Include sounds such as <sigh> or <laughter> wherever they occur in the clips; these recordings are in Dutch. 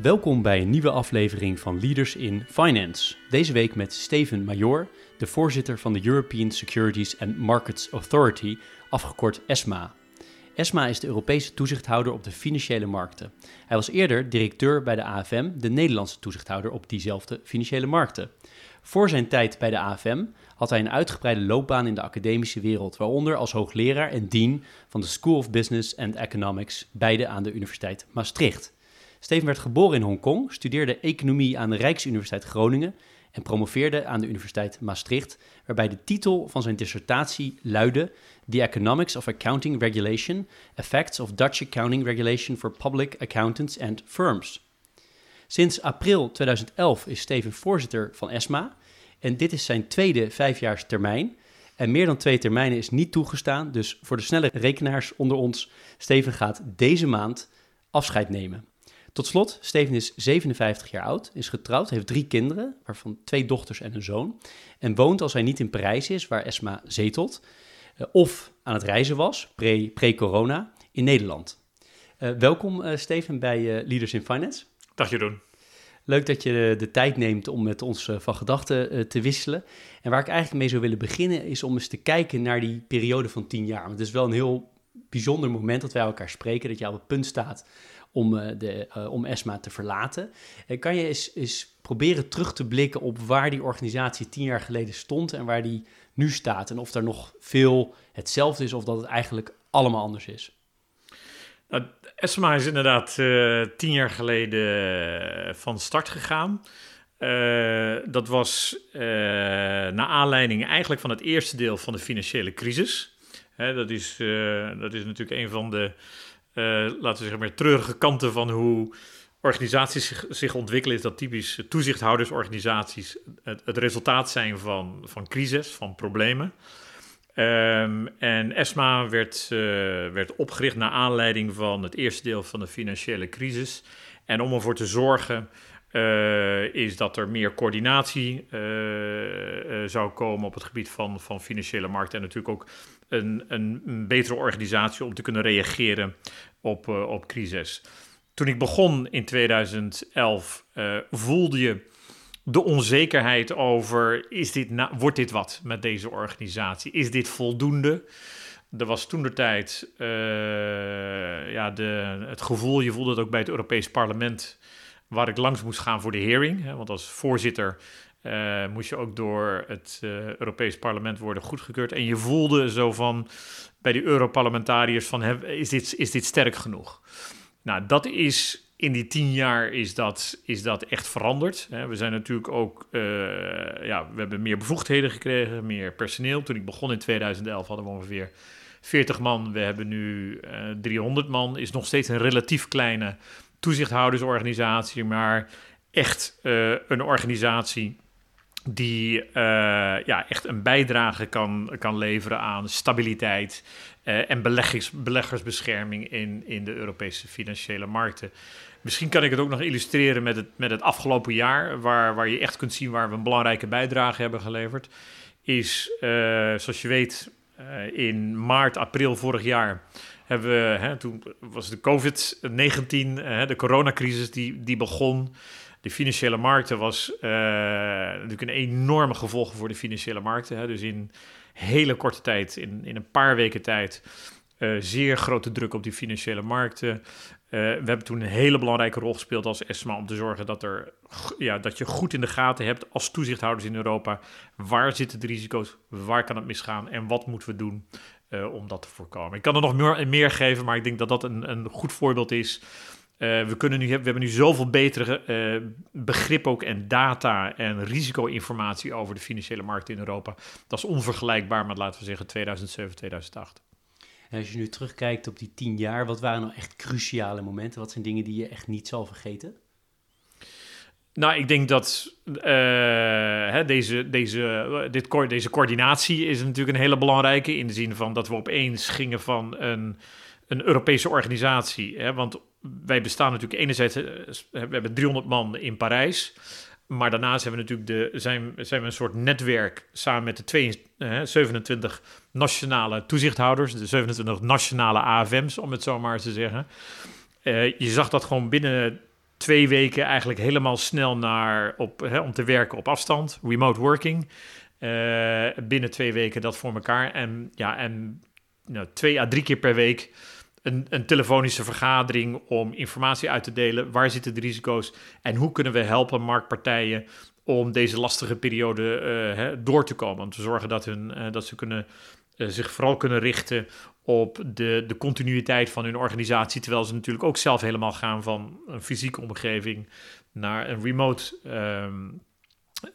Welkom bij een nieuwe aflevering van Leaders in Finance. Deze week met Steven Major, de voorzitter van de European Securities and Markets Authority, afgekort ESMA. ESMA is de Europese toezichthouder op de financiële markten. Hij was eerder directeur bij de AFM, de Nederlandse toezichthouder op diezelfde financiële markten. Voor zijn tijd bij de AFM had hij een uitgebreide loopbaan in de academische wereld, waaronder als hoogleraar en dean van de School of Business and Economics, beide aan de Universiteit Maastricht. Steven werd geboren in Hongkong, studeerde economie aan de Rijksuniversiteit Groningen en promoveerde aan de Universiteit Maastricht, waarbij de titel van zijn dissertatie luidde The Economics of Accounting Regulation, Effects of Dutch Accounting Regulation for Public Accountants and Firms. Sinds april 2011 is Steven voorzitter van ESMA en dit is zijn tweede vijfjaars termijn. En meer dan twee termijnen is niet toegestaan, dus voor de snelle rekenaars onder ons, Steven gaat deze maand afscheid nemen. Tot slot, Steven is 57 jaar oud, is getrouwd, heeft drie kinderen, waarvan twee dochters en een zoon. En woont als hij niet in Parijs is, waar Esma zetelt, uh, of aan het reizen was, pre-corona, in Nederland. Uh, welkom uh, Steven bij Leaders in Finance. Dag Jeroen. Leuk dat je de tijd neemt om met ons van gedachten te wisselen. En waar ik eigenlijk mee zou willen beginnen is om eens te kijken naar die periode van tien jaar. Want het is wel een heel bijzonder moment dat wij elkaar spreken, dat je op het punt staat om, uh, de, uh, om ESMA te verlaten. Uh, kan je eens, eens proberen terug te blikken op waar die organisatie tien jaar geleden stond en waar die nu staat? En of daar nog veel hetzelfde is of dat het eigenlijk allemaal anders is? Nou, ESMA is inderdaad tien jaar geleden van start gegaan. dat was naar aanleiding eigenlijk van het eerste deel van de financiële crisis. Hè, dat, is, dat is natuurlijk een van de uh, laten we zeggen, meer treurige kanten van hoe organisaties zich, ontwikkelen, is dat typisch toezichthoudersorganisaties het, het resultaat zijn van, van crisis, van problemen. Um, en ESMA werd, uh, werd opgericht naar aanleiding van het eerste deel van de financiële crisis. En om ervoor te zorgen is dat er meer coördinatie zou komen op het gebied van, van financiële markten. En natuurlijk ook een, een, betere organisatie om te kunnen reageren op, uh, op crisis. Toen ik begon in 2011, uh, voelde je de onzekerheid over: is dit wordt dit wat met deze organisatie? Is dit voldoende? Er was toen de tijd uh, ja, het gevoel, je voelde het ook bij het Europees Parlement, waar ik langs moest gaan voor de hearing. Hè, want als voorzitter uh, moest je ook door het uh, Europees Parlement worden goedgekeurd. En je voelde zo van bij de Europarlementariërs van is, dit, is dit sterk genoeg? Nou, dat is in die tien jaar is dat, is dat echt veranderd. We zijn natuurlijk ook, uh, ja, we hebben meer bevoegdheden gekregen, meer personeel. Toen ik begon in 2011 hadden we ongeveer 40 man. We hebben nu 300 man. Is nog steeds een relatief kleine toezichthoudersorganisatie, maar echt een organisatie die uh, ja, echt een bijdrage kan, kan leveren aan stabiliteit uh, en beleggers, beleggersbescherming in, in de Europese financiële markten. Misschien kan ik het ook nog illustreren met het, met het afgelopen jaar, waar, waar je echt kunt zien waar we een belangrijke bijdrage hebben geleverd. Is, uh, zoals je weet, in maart, april vorig jaar hebben we, hè, toen was de COVID-19, de coronacrisis, die, die begon de financiële markten was uh, natuurlijk een enorme gevolg voor de financiële markten. Hè. Dus in hele korte tijd, in, in een paar weken tijd, uh, zeer grote druk op die financiële markten. Uh, we hebben toen een hele belangrijke rol gespeeld als ESMA om te zorgen dat, er, ja, dat je goed in de gaten hebt als toezichthouders in Europa. Waar zitten de risico's? Waar kan het misgaan? En wat moeten we doen om dat te voorkomen? Ik kan er nog meer, meer geven, maar ik denk dat dat een, een goed voorbeeld is uh, we, kunnen nu, we hebben nu zoveel betere uh, begrip ook en data en risico-informatie over de financiële markt in Europa. Dat is onvergelijkbaar met, laten we zeggen, 2007, 2008. En als je nu terugkijkt op die tien jaar, wat waren nou echt cruciale momenten? Wat zijn dingen die je echt niet zal vergeten? Nou, ik denk dat uh, hè, deze, deze, dit, deze coördinatie is natuurlijk een hele belangrijke in de zin van dat we opeens gingen van een, een Europese organisatie. Hè, want wij bestaan natuurlijk enerzijds, uh, we hebben 300 man in Parijs. Maar daarnaast hebben we natuurlijk de, zijn, zijn we een soort netwerk samen met de twee, uh, 27 nationale toezichthouders, de 27 nationale AFM's, om het zo maar te zeggen. je zag dat gewoon binnen twee weken eigenlijk helemaal snel naar op, hè, om te werken op afstand, remote working. Uh, binnen twee weken dat voor elkaar. En ja, en nou, twee à drie keer per week een, een, telefonische vergadering om informatie uit te delen. Waar zitten de risico's en hoe kunnen we helpen marktpartijen om deze lastige periode uh, hè, door te komen? Om te zorgen dat, hun, uh, dat ze kunnen, zich vooral kunnen richten op de, de continuïteit van hun organisatie. Terwijl ze natuurlijk ook zelf helemaal gaan van een fysieke omgeving naar een remote ehm,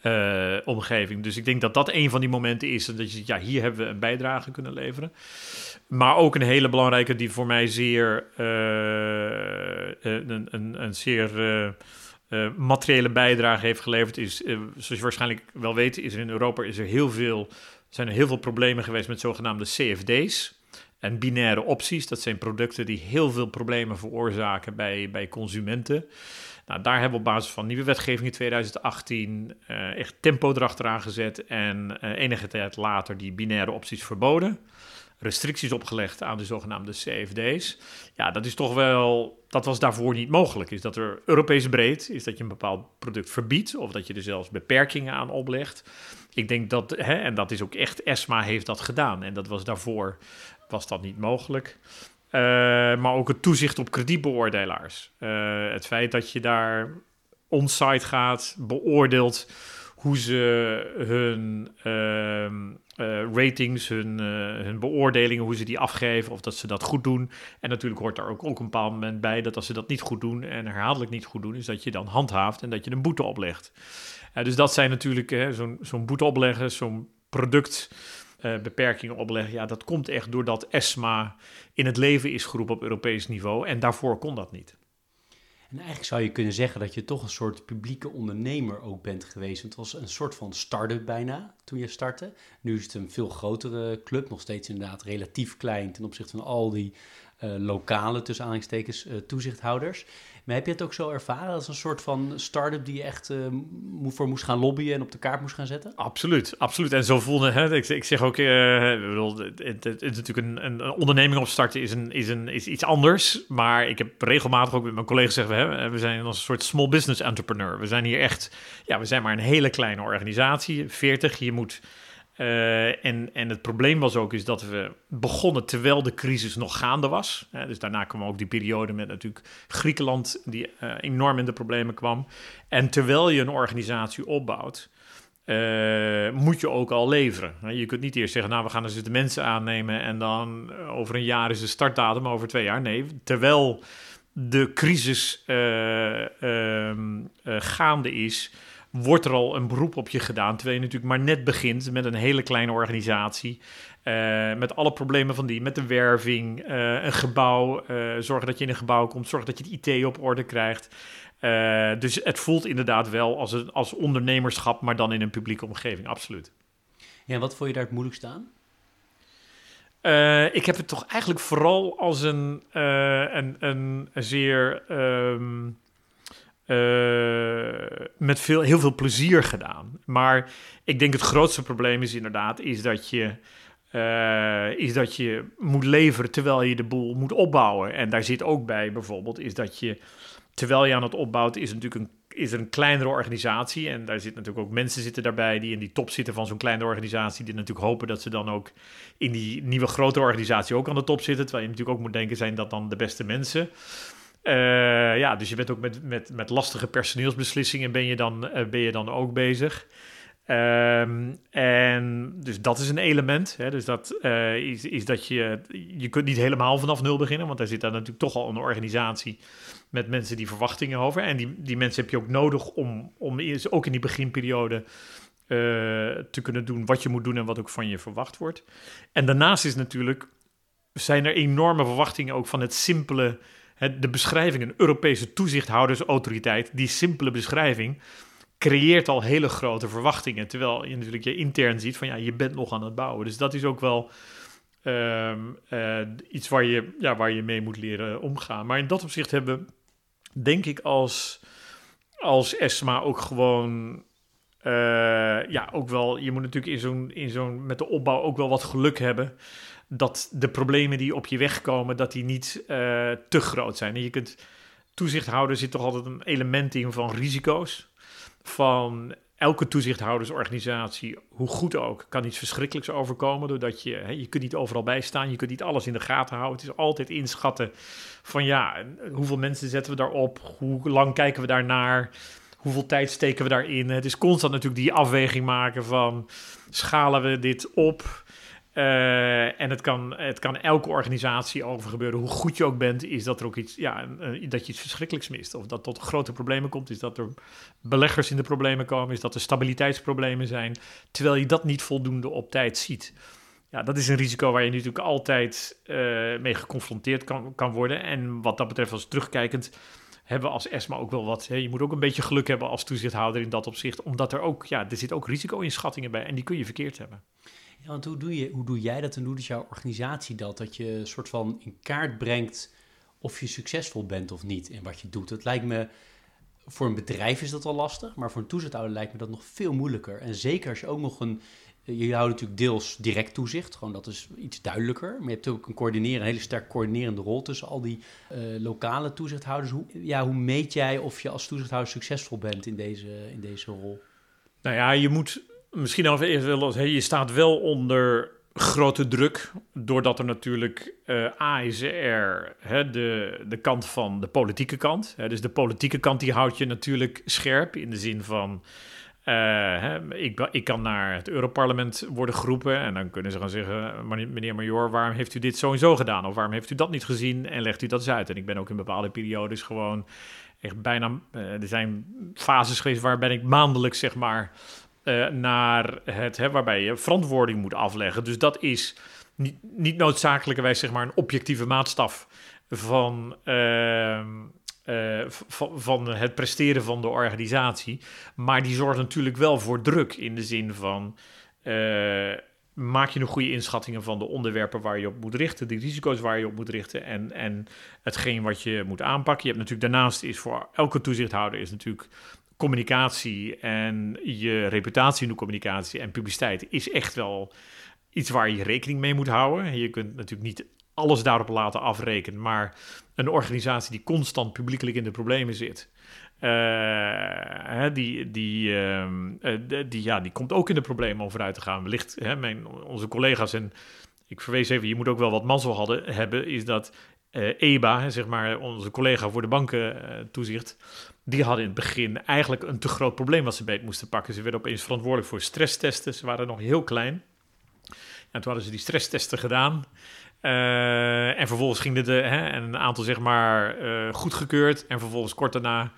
eh, omgeving. Dus ik denk dat dat een van die momenten is. Dat je ja, hier hebben we een bijdrage kunnen leveren. Maar ook een hele belangrijke die voor mij zeer uh, een, een, een zeer materiële bijdrage heeft geleverd. Is, zoals je waarschijnlijk wel weet, is er in Europa is er heel veel, zijn er heel veel problemen geweest met zogenaamde CFD's. En binaire opties, dat zijn producten die heel veel problemen veroorzaken bij, bij consumenten. Nou, daar hebben we op basis van nieuwe wetgeving in 2018 uh, eh, echt tempo erachteraan gezet en uh, enige tijd later die binaire opties verboden. Restricties opgelegd aan de zogenaamde CFD's. Ja, dat is toch wel, dat was daarvoor niet mogelijk. Is dat er Europees breed, is dat je een bepaald product verbiedt of dat je er zelfs beperkingen aan oplegt. Ik denk dat, hè, en dat is ook echt, ESMA heeft dat gedaan. En dat was daarvoor was dat niet mogelijk. Uh, maar ook het toezicht op kredietbeoordelaars. Uh, het feit dat je daar on-site gaat, beoordeelt hoe ze hun uh, ratings, hun, hun beoordelingen, hoe ze die afgeven, of dat ze dat goed doen. En natuurlijk hoort daar ook, ook een bepaald moment bij dat als ze dat niet goed doen en herhaaldelijk niet goed doen, is dat je dan handhaaft en dat je een boete oplegt. dus dat zijn natuurlijk zo'n boete opleggen, zo'n product beperkingen opleggen. Ja, dat komt echt doordat ESMA in het leven is geroepen op Europees niveau. En daarvoor kon dat niet. En eigenlijk zou je kunnen zeggen dat je toch een soort publieke ondernemer ook bent geweest. Het was een soort van start-up bijna toen je startte. Nu is het een veel grotere club, nog steeds inderdaad relatief klein ten opzichte van al die uh, lokale, tussen aanhalingstekens, uh, toezichthouders. Maar heb je het ook zo ervaren als een soort van start-up die je echt uh, voor moest gaan lobbyen en op de kaart moest gaan zetten? Absoluut, absoluut. En zo voelde hè, ik, zeg ook, uh, het, het, het, is natuurlijk een, een, onderneming opstarten is, een, is, een, is iets anders. Maar ik heb regelmatig ook met mijn collega's gezegd, we, we zijn als een soort small business entrepreneur. We zijn hier echt, ja, we zijn maar een hele kleine organisatie, 40. Je moet uh, en, en het probleem was ook is dat we begonnen terwijl de crisis nog gaande was. dus daarna kwam ook die periode met natuurlijk Griekenland die uh, enorm in de problemen kwam. En terwijl je een organisatie opbouwt, uh, moet je ook al leveren. Je kunt niet eerst zeggen, nou we gaan dus de mensen aannemen en dan over een jaar is de startdatum, over twee jaar. Nee, terwijl de crisis ehm, gaande is wordt er al een beroep op je gedaan. Terwijl je natuurlijk maar net begint met een hele kleine organisatie. Uh, met alle problemen van die, met de werving, uh, een gebouw, uh, zorgen dat je in een gebouw komt, zorgen dat je de IT op orde krijgt. dus het voelt inderdaad wel als, een, als ondernemerschap, maar dan in een publieke omgeving, absoluut. Ja, en wat vond je daar het moeilijkst aan? ik heb het toch eigenlijk vooral als een, een, een, een zeer um, uh, met veel, heel veel plezier gedaan. Maar ik denk het grootste probleem is inderdaad is dat je, uh, is dat je moet leveren terwijl je de boel moet opbouwen. En daar zit ook bij bijvoorbeeld is dat je terwijl je aan het opbouwen is natuurlijk een is er een kleinere organisatie en daar zitten natuurlijk ook mensen zitten daarbij die in die top zitten van zo'n kleine organisatie die natuurlijk hopen dat ze dan ook in die nieuwe grote organisatie ook aan de top zitten. Terwijl je natuurlijk ook moet denken zijn dat dan de beste mensen. Uh, ja, dus je bent ook met, met, met lastige personeelsbeslissingen ben je dan, uh, ben je dan ook bezig. Um, en dus dat is een element. Hè? Dus dat uh, is, is dat je, je kunt niet helemaal vanaf nul beginnen, want daar zit daar natuurlijk toch al een organisatie met mensen die verwachtingen over. En die, die mensen heb je ook nodig om, om ook in die beginperiode te kunnen doen wat je moet doen en wat ook van je verwacht wordt. En daarnaast is natuurlijk zijn er enorme verwachtingen ook van het simpele, de beschrijving, een Europese toezichthoudersautoriteit. Die simpele beschrijving creëert al hele grote verwachtingen. Terwijl je natuurlijk je intern ziet van ja, je bent nog aan het bouwen. Dus dat is ook wel ehm, eh, iets waar je, ja, waar je mee moet leren omgaan. Maar in dat opzicht hebben, denk ik, als, als ESMA ook gewoon. eh, ja, ook wel. Je moet natuurlijk in zo'n, in zo'n, met de opbouw ook wel wat geluk hebben. Dat de problemen die op je weg komen, dat die niet eh, te groot zijn. En je kunt. Toezichthouder zit toch altijd een element in van risico's van elke toezichthoudersorganisatie, hoe goed ook, kan iets verschrikkelijks overkomen. Doordat je, hè, je kunt niet overal bijstaan, je kunt niet alles in de gaten houden. Het is altijd inschatten van ja, hoeveel mensen zetten we daarop, hoe lang kijken we daarnaar, hoeveel tijd steken we daarin. Het is constant natuurlijk die afweging maken van schalen we dit op. Uh, en het kan, het kan elke organisatie over gebeuren. Hoe goed je ook bent, is dat er ook iets, ja, dat je iets verschrikkelijks mist. Of dat tot grote problemen komt, is dat er beleggers in de problemen komen, is dat er stabiliteitsproblemen zijn. Terwijl je dat niet voldoende op tijd ziet. Ja, dat is een risico waar je natuurlijk altijd uh, mee geconfronteerd kan, kan worden. En wat dat betreft, als terugkijkend, hebben we als ESMA ook wel wat. Hè, je moet ook een beetje geluk hebben als toezichthouder in dat opzicht. Omdat er ook, ja, er zit ook risico-inschattingen bij en die kun je verkeerd hebben. Ja, want hoe doe, je, hoe doe jij dat en hoe doet jouw organisatie dat? Dat je een soort van in kaart brengt of je succesvol bent of niet in wat je doet. Het lijkt me, voor een bedrijf is dat al lastig, maar voor een toezichthouder lijkt me dat nog veel moeilijker. En zeker als je ook nog een, je houdt natuurlijk deels direct toezicht, gewoon dat is iets duidelijker. Maar je hebt ook een coördineren, een hele sterk coördinerende rol tussen al die uh, lokale toezichthouders. Hoe, ja, hoe meet jij of je als toezichthouder succesvol bent in deze, in deze rol? Nou ja, je moet misschien al eerst wel, je staat wel onder grote druk, doordat er natuurlijk uh, A is er hè, de, de kant van de politieke kant. Hè, dus de politieke kant die houdt je natuurlijk scherp in de zin van... Uh, hè, ik, ik, kan naar het Europarlement worden geroepen en dan kunnen ze gaan zeggen: Meneer Major, waarom heeft u dit zo en zo gedaan? Of waarom heeft u dat niet gezien? En legt u dat eens uit. En ik ben ook in bepaalde periodes gewoon echt bijna. Uh, er zijn fases geweest waarbij ik maandelijks, zeg maar, uh, naar het, hè, waarbij je verantwoording moet afleggen. Dus dat is niet, niet noodzakelijkerwijs zeg maar een objectieve maatstaf van, uh, uh, van, het presteren van de organisatie. Maar die zorgt natuurlijk wel voor druk in de zin van. Maak je een goede inschattingen van de onderwerpen waar je op moet richten, de risico's waar je op moet richten en, en hetgeen wat je moet aanpakken. Je hebt natuurlijk daarnaast is voor elke toezichthouder is natuurlijk communicatie en je reputatie in de communicatie en publiciteit is echt wel iets waar je rekening mee moet houden. Je kunt natuurlijk niet alles daarop laten afrekenen, maar een organisatie die constant publiekelijk in de problemen zit, uh, die, die, uh, die, ja, die komt ook in de problemen om vooruit te gaan. Wellicht, hè, mijn, onze collega's en ik verwees even, je moet ook wel wat mazzel hadden, hebben, is dat uh, EBA, zeg maar onze collega voor de bankentoezicht, die hadden in het begin eigenlijk een te groot probleem wat ze beet moesten pakken. Ze werden opeens verantwoordelijk voor stresstesten. Ze waren nog heel klein. En toen hadden ze die stresstesten gedaan. Uh, en vervolgens ging de, een aantal zeg maar uh, goedgekeurd. En vervolgens kort daarna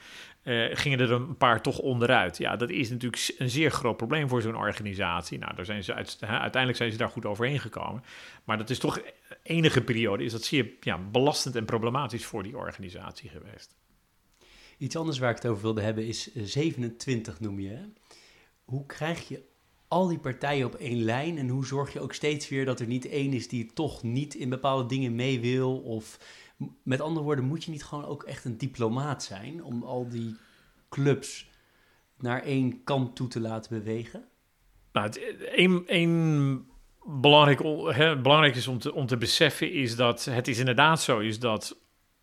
uh, gingen er een paar toch onderuit. Ja, dat is natuurlijk een zeer groot probleem voor zo'n organisatie. Nou, daar zijn ze uit, uiteindelijk zijn ze daar goed overheen gekomen. Maar dat is toch enige periode, is dat zeer ja, belastend en problematisch voor die organisatie geweest. Iets anders waar ik het over wilde hebben is 27 noem je. Hoe krijg je al die partijen op één lijn en hoe zorg je ook steeds weer dat er niet één is die toch niet in bepaalde dingen mee wil? Of met andere woorden, moet je niet gewoon ook echt een diplomaat zijn om al die clubs naar één kant toe te laten bewegen? Nou, één, één belangrijk, hè, belangrijk is om te, om beseffen is dat het is inderdaad zo is dat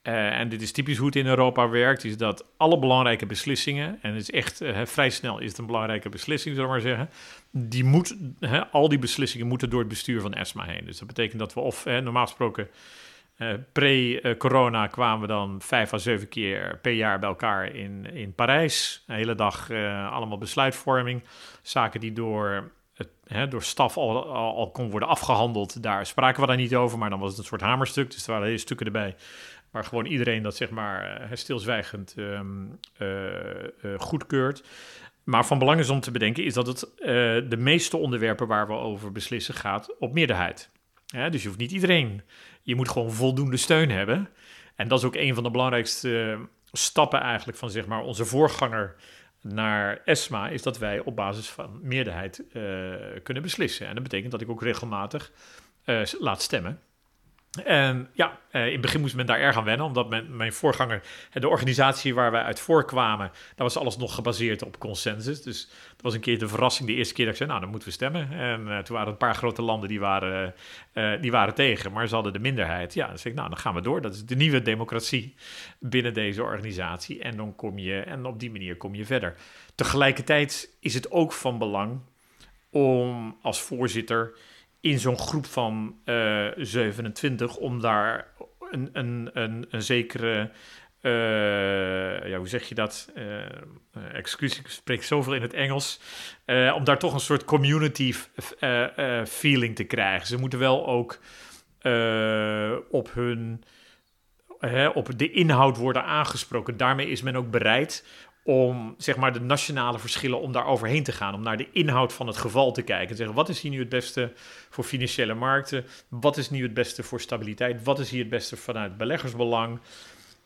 uh, en dit is typisch hoe het in Europa werkt, is dat alle belangrijke beslissingen, en het is echt uh, vrij snel is het een belangrijke beslissing, zullen we maar zeggen, die moet, al die beslissingen moeten door het bestuur van ESMA heen. Dus dat betekent dat we of, normaal gesproken, pre-corona kwamen we dan vijf à zeven keer per jaar bij elkaar in, in Parijs. Een hele dag allemaal besluitvorming, zaken die door door staf al, al, al, kon worden afgehandeld. Daar spraken we daar niet over, maar dan was het een soort hamerstuk. Dus er waren hele stukken erbij waar gewoon iedereen dat zeg maar stilzwijgend um, uh, uh, goedkeurt. Maar van belang is om te bedenken is dat het de meeste onderwerpen waar we over beslissen gaat op meerderheid. Ja, dus je hoeft niet iedereen je moet gewoon voldoende steun hebben. En dat is ook een van de belangrijkste stappen eigenlijk van zeg maar onze voorganger naar ESMA, is dat wij op basis van meerderheid kunnen beslissen. En dat betekent dat ik ook regelmatig laat stemmen. En ja, eh, in het begin moest men daar erg aan wennen, omdat mijn voorganger, de organisatie waar wij uit voorkwamen, daar was alles nog gebaseerd op consensus. Dus dat was een keer de verrassing de eerste keer dat ik zei, nou dan moeten we stemmen. En uh, toen waren een paar grote landen die waren, uh, die waren tegen, maar ze hadden de minderheid. Ja, dan zei ik, nou dan gaan we door. Dat is de nieuwe democratie binnen deze organisatie. En dan kom je, en op die manier kom je verder. Tegelijkertijd is het ook van belang om als voorzitter in zo'n groep van uh, eh, 27 om daar een, een, een, een zekere. Uh, ja, hoe zeg je dat? Uh, excuus, ik spreek zoveel in het Engels. om daar toch een soort community feeling te krijgen. Ze moeten wel ook op hun. op de inhoud worden aangesproken. Daarmee is men ook bereid om zeg maar de nationale verschillen om daar overheen te gaan, om naar de inhoud van het geval te kijken. En zeggen, wat is hier nu het beste voor financiële markten? Wat is nu het beste voor stabiliteit? Wat is hier het beste vanuit beleggersbelang?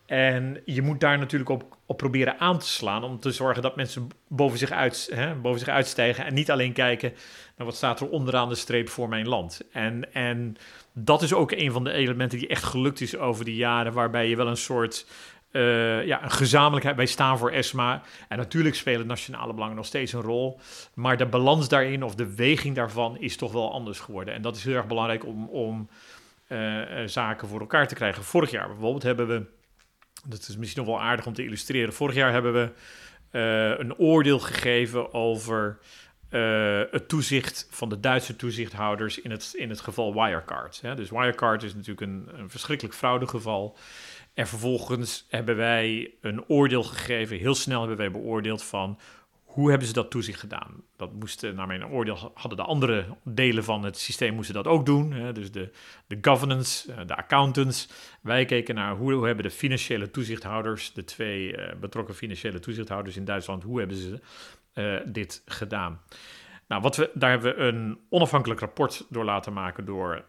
En je moet daar natuurlijk op, op proberen aan te slaan om te zorgen dat mensen boven zich, uit, hè, boven zich uitstijgen en niet alleen kijken naar wat staat er onderaan de streep voor mijn land. En, en dat is ook een van de elementen die echt gelukt is over de jaren, waarbij je wel een soort uh, ja, een gezamenlijkheid. Wij staan voor ESMA. En natuurlijk spelen nationale belangen nog steeds een rol. Maar de balans daarin of de weging daarvan is toch wel anders geworden. En dat is heel erg belangrijk om, om uh, zaken voor elkaar te krijgen. Vorig jaar bijvoorbeeld hebben we. Dat is misschien nog wel aardig om te illustreren. Vorig jaar hebben we een oordeel gegeven over het toezicht van de Duitse toezichthouders in het, in het geval Wirecard. Dus Wirecard is natuurlijk een, een verschrikkelijk fraudegeval. En vervolgens hebben wij een oordeel gegeven. Heel snel hebben wij beoordeeld van hoe hebben ze dat toezicht gedaan. Dat moesten, naar mijn oordeel, hadden de andere delen van het systeem moesten dat ook doen. Hè? Dus de, de governance, eh, de accountants. Wij keken naar hoe, hebben de financiële toezichthouders, de twee uh, betrokken financiële toezichthouders in Duitsland, hoe hebben ze dit gedaan. Nou, wat we, daar hebben we een onafhankelijk rapport door laten maken door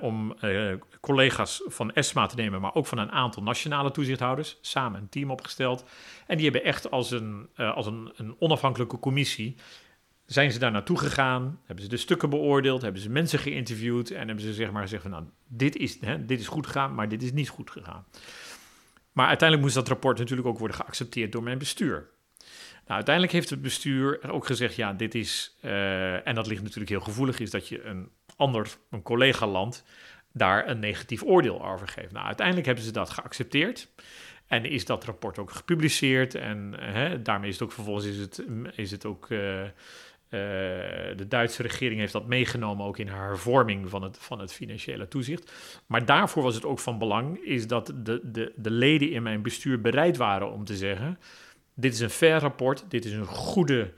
om uh, collega's van ESMA te nemen, maar ook van een aantal nationale toezichthouders, samen een team opgesteld. En die hebben echt als een, uh, als een, een onafhankelijke commissie, zijn ze daar naartoe gegaan, hebben ze de stukken beoordeeld, hebben ze mensen geïnterviewd en hebben ze zeg maar gezegd van nou, dit is, hè, dit is goed gegaan, maar dit is niet goed gegaan. Maar uiteindelijk moest dat rapport natuurlijk ook worden geaccepteerd door mijn bestuur. Nou, uiteindelijk heeft het bestuur ook gezegd, ja, dit is, en dat ligt natuurlijk heel gevoelig, is dat je een ander, een collega-land, daar een negatief oordeel over geeft. Nou, uiteindelijk hebben ze dat geaccepteerd. En is dat rapport ook gepubliceerd. En hè, daarmee is het ook vervolgens is het, is het ook. Uh, uh, de Duitse regering heeft dat meegenomen ook in haar hervorming van het, van het financiële toezicht. Maar daarvoor was het ook van belang, is dat de, de, de leden in mijn bestuur bereid waren om te zeggen: dit is een fair rapport, dit is een goede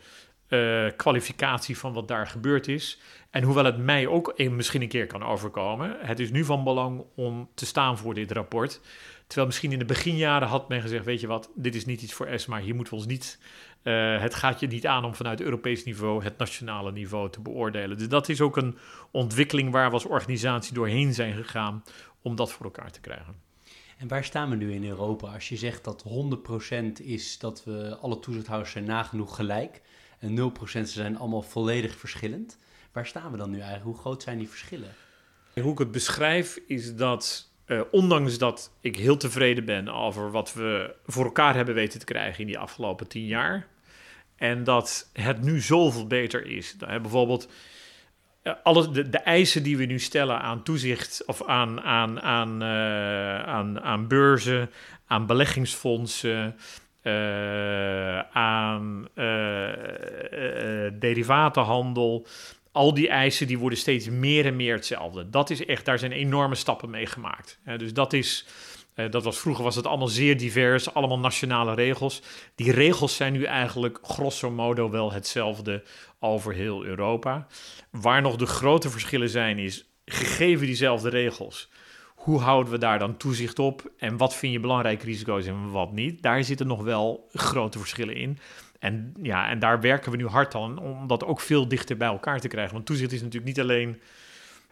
uh, kwalificatie van wat daar gebeurd is. En hoewel het mij ook misschien een keer kan overkomen, het is nu van belang om te staan voor dit rapport. Terwijl misschien in de beginjaren had men gezegd, weet je wat, dit is niet iets voor ESMA, hier moeten we ons niet, uh, het gaat je niet aan om vanuit Europees niveau het nationale niveau te beoordelen. Dus dat is ook een ontwikkeling waar we als organisatie doorheen zijn gegaan om dat voor elkaar te krijgen. En waar staan we nu in Europa als je zegt dat 100% is dat we alle toezichthouders zijn nagenoeg gelijk en 0% zijn allemaal volledig verschillend? Waar staan we dan nu eigenlijk? Hoe groot zijn die verschillen? Hoe ik het beschrijf is dat, uh, ondanks dat ik heel tevreden ben over wat we voor elkaar hebben weten te krijgen in die afgelopen tien jaar, en dat het nu zoveel beter is. Bijvoorbeeld uh, alle de, de, eisen die we nu stellen aan toezicht of aan, aan, aan, aan, aan beurzen, aan beleggingsfondsen. Aan derivatenhandel, al die eisen die worden steeds meer en meer hetzelfde. Dat is echt, daar zijn enorme stappen mee gemaakt. dus dat is, dat was vroeger was het allemaal zeer divers, allemaal nationale regels. Die regels zijn nu eigenlijk grosso modo wel hetzelfde over heel Europa. Waar nog de grote verschillen zijn is, gegeven diezelfde regels, hoe houden we daar dan toezicht op en wat vind je belangrijke risico's en wat niet? Daar zitten nog wel grote verschillen in. En, ja, en daar werken we nu hard aan om dat ook veel dichter bij elkaar te krijgen. Want toezicht is natuurlijk niet alleen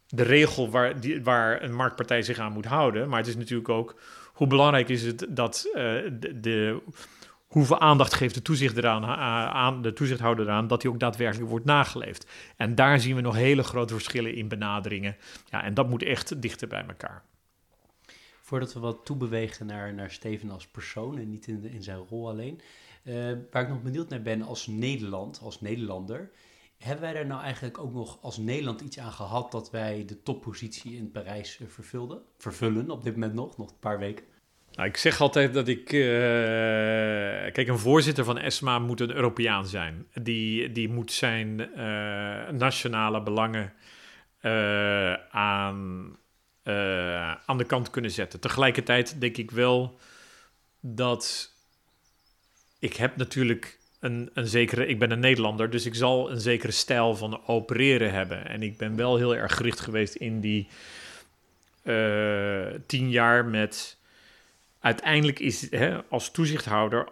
de regel waar, die, waar een marktpartij zich aan moet houden. Maar het is natuurlijk ook hoe belangrijk is het dat de, de hoeveel aandacht geeft de, toezicht aan, de toezichthouder eraan dat die ook daadwerkelijk wordt nageleefd. En daar zien we nog hele grote verschillen in benaderingen. Ja, en dat moet echt dichter bij elkaar. Voordat we wat toebewegen naar, naar Steven als persoon en niet in, in zijn rol alleen. Uh, waar ik nog benieuwd naar ben als Nederland, als Nederlander. Hebben wij daar nou eigenlijk ook nog als Nederland iets aan gehad dat wij de toppositie in Parijs uh, vervulden? Vervullen op dit moment nog, nog een paar weken? Nou, ik zeg altijd dat ik. Uh, kijk, een voorzitter van ESMA moet een Europeaan zijn. Die, die moet zijn nationale belangen aan, aan de kant kunnen zetten. Tegelijkertijd denk ik wel dat. Ik heb natuurlijk een, een zekere. Ik ben een Nederlander, dus ik zal een zekere stijl van opereren hebben. En ik ben wel heel erg gericht geweest in die tien jaar met uiteindelijk is hè, als toezichthouder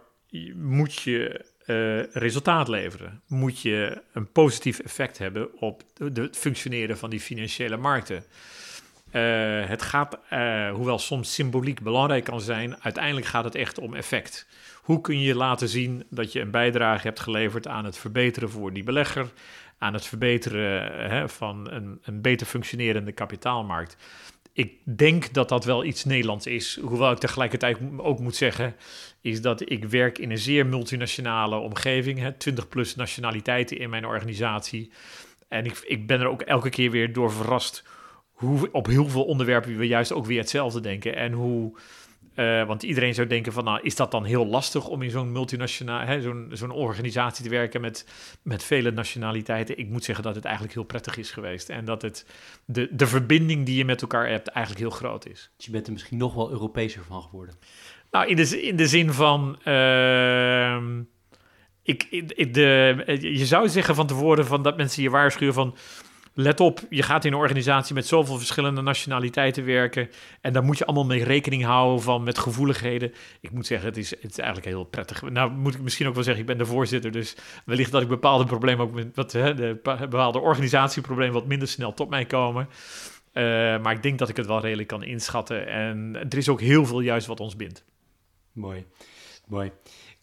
moet je uh, resultaat leveren. Moet je een positief effect hebben op het functioneren van die financiële markten. Uh, het gaat, uh, hoewel soms symboliek belangrijk kan zijn, uiteindelijk gaat het echt om effect. Hoe kun je laten zien dat je een bijdrage hebt geleverd aan het verbeteren voor die belegger, aan het verbeteren hè, van een, een beter functionerende kapitaalmarkt? ik denk dat dat wel iets Nederlands is. Hoewel ik tegelijkertijd ook moet zeggen, is dat ik werk in een zeer multinationale omgeving. Hè, 20 plus nationaliteiten in mijn organisatie. En ik, ik ben er ook elke keer weer door verrast hoe op heel veel onderwerpen we juist ook weer hetzelfde denken. En hoe uh, want iedereen zou denken van, nou, is dat dan heel lastig om in zo'n multinationale, zo'n zo'n organisatie te werken met, met vele nationaliteiten? Ik moet zeggen dat het eigenlijk heel prettig is geweest. En dat het, de, de verbinding die je met elkaar hebt eigenlijk heel groot is. Dus je bent er misschien nog wel Europeeser van geworden? Nou, in de, in de zin van... Uh, ik, ik, de, je zou zeggen van tevoren van dat mensen je waarschuwen van let op, je gaat in een organisatie met zoveel verschillende nationaliteiten werken. En daar moet je allemaal mee rekening houden van met gevoeligheden. Ik moet zeggen, het is, het is eigenlijk heel prettig. Nou, moet ik misschien ook wel zeggen, ik ben de voorzitter. Dus wellicht dat ik bepaalde problemen ook wat, hè, de bepaalde organisatieproblemen wat minder snel tot mij komen. Uh, maar ik denk dat ik het wel redelijk kan inschatten. En er is ook heel veel juist wat ons bindt. Mooi, mooi.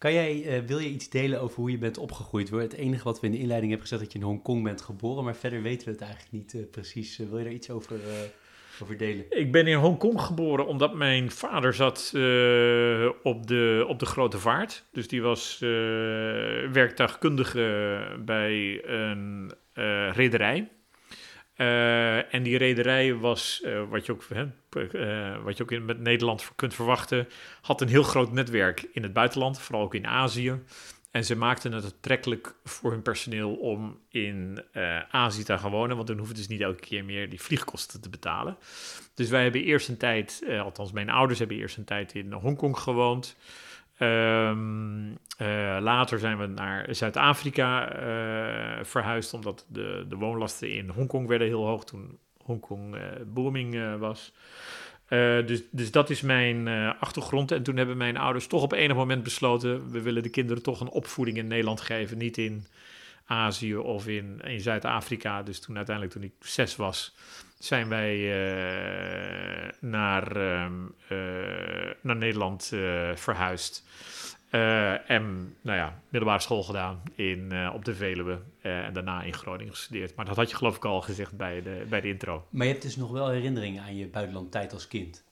Kan jij, uh, wil je iets delen over hoe je bent opgegroeid? Het enige wat we in de inleiding hebben gezegd dat je in Hongkong bent geboren, maar verder weten we het eigenlijk niet uh, precies. Uh, wil je daar iets over, over delen? Ik ben in Hongkong geboren omdat mijn vader zat op, de, op de grote vaart. Dus die was werktuigkundige bij een rederij. Uh, en die rederij was, uh, wat je ook, uh, wat je ook in, met Nederland kunt verwachten, had een heel groot netwerk in het buitenland, vooral ook in Azië. En ze maakten het aantrekkelijk voor hun personeel om in Azië te gaan wonen, want dan hoeven dus niet elke keer meer die vliegkosten te betalen. Dus wij hebben eerst een tijd, althans mijn ouders hebben eerst een tijd in Hongkong gewoond. Um, uh, later zijn we naar Zuid-Afrika uh, verhuisd, omdat de, de woonlasten in Hongkong werden heel hoog toen Hongkong uh, booming was. dus, dus dat is mijn achtergrond. En toen hebben mijn ouders toch op enig moment besloten: we willen de kinderen toch een opvoeding in Nederland geven, niet in Azië of in, in Zuid-Afrika. Dus toen uiteindelijk, toen ik zes was, zijn wij uh, naar, uh, uh, naar Nederland verhuisd. en nou ja, middelbare school gedaan in, op de Veluwe en daarna in Groningen gestudeerd. Maar dat had je geloof ik al gezegd bij de, bij de intro. Maar je hebt dus nog wel herinneringen aan je buitenlandtijd als kind?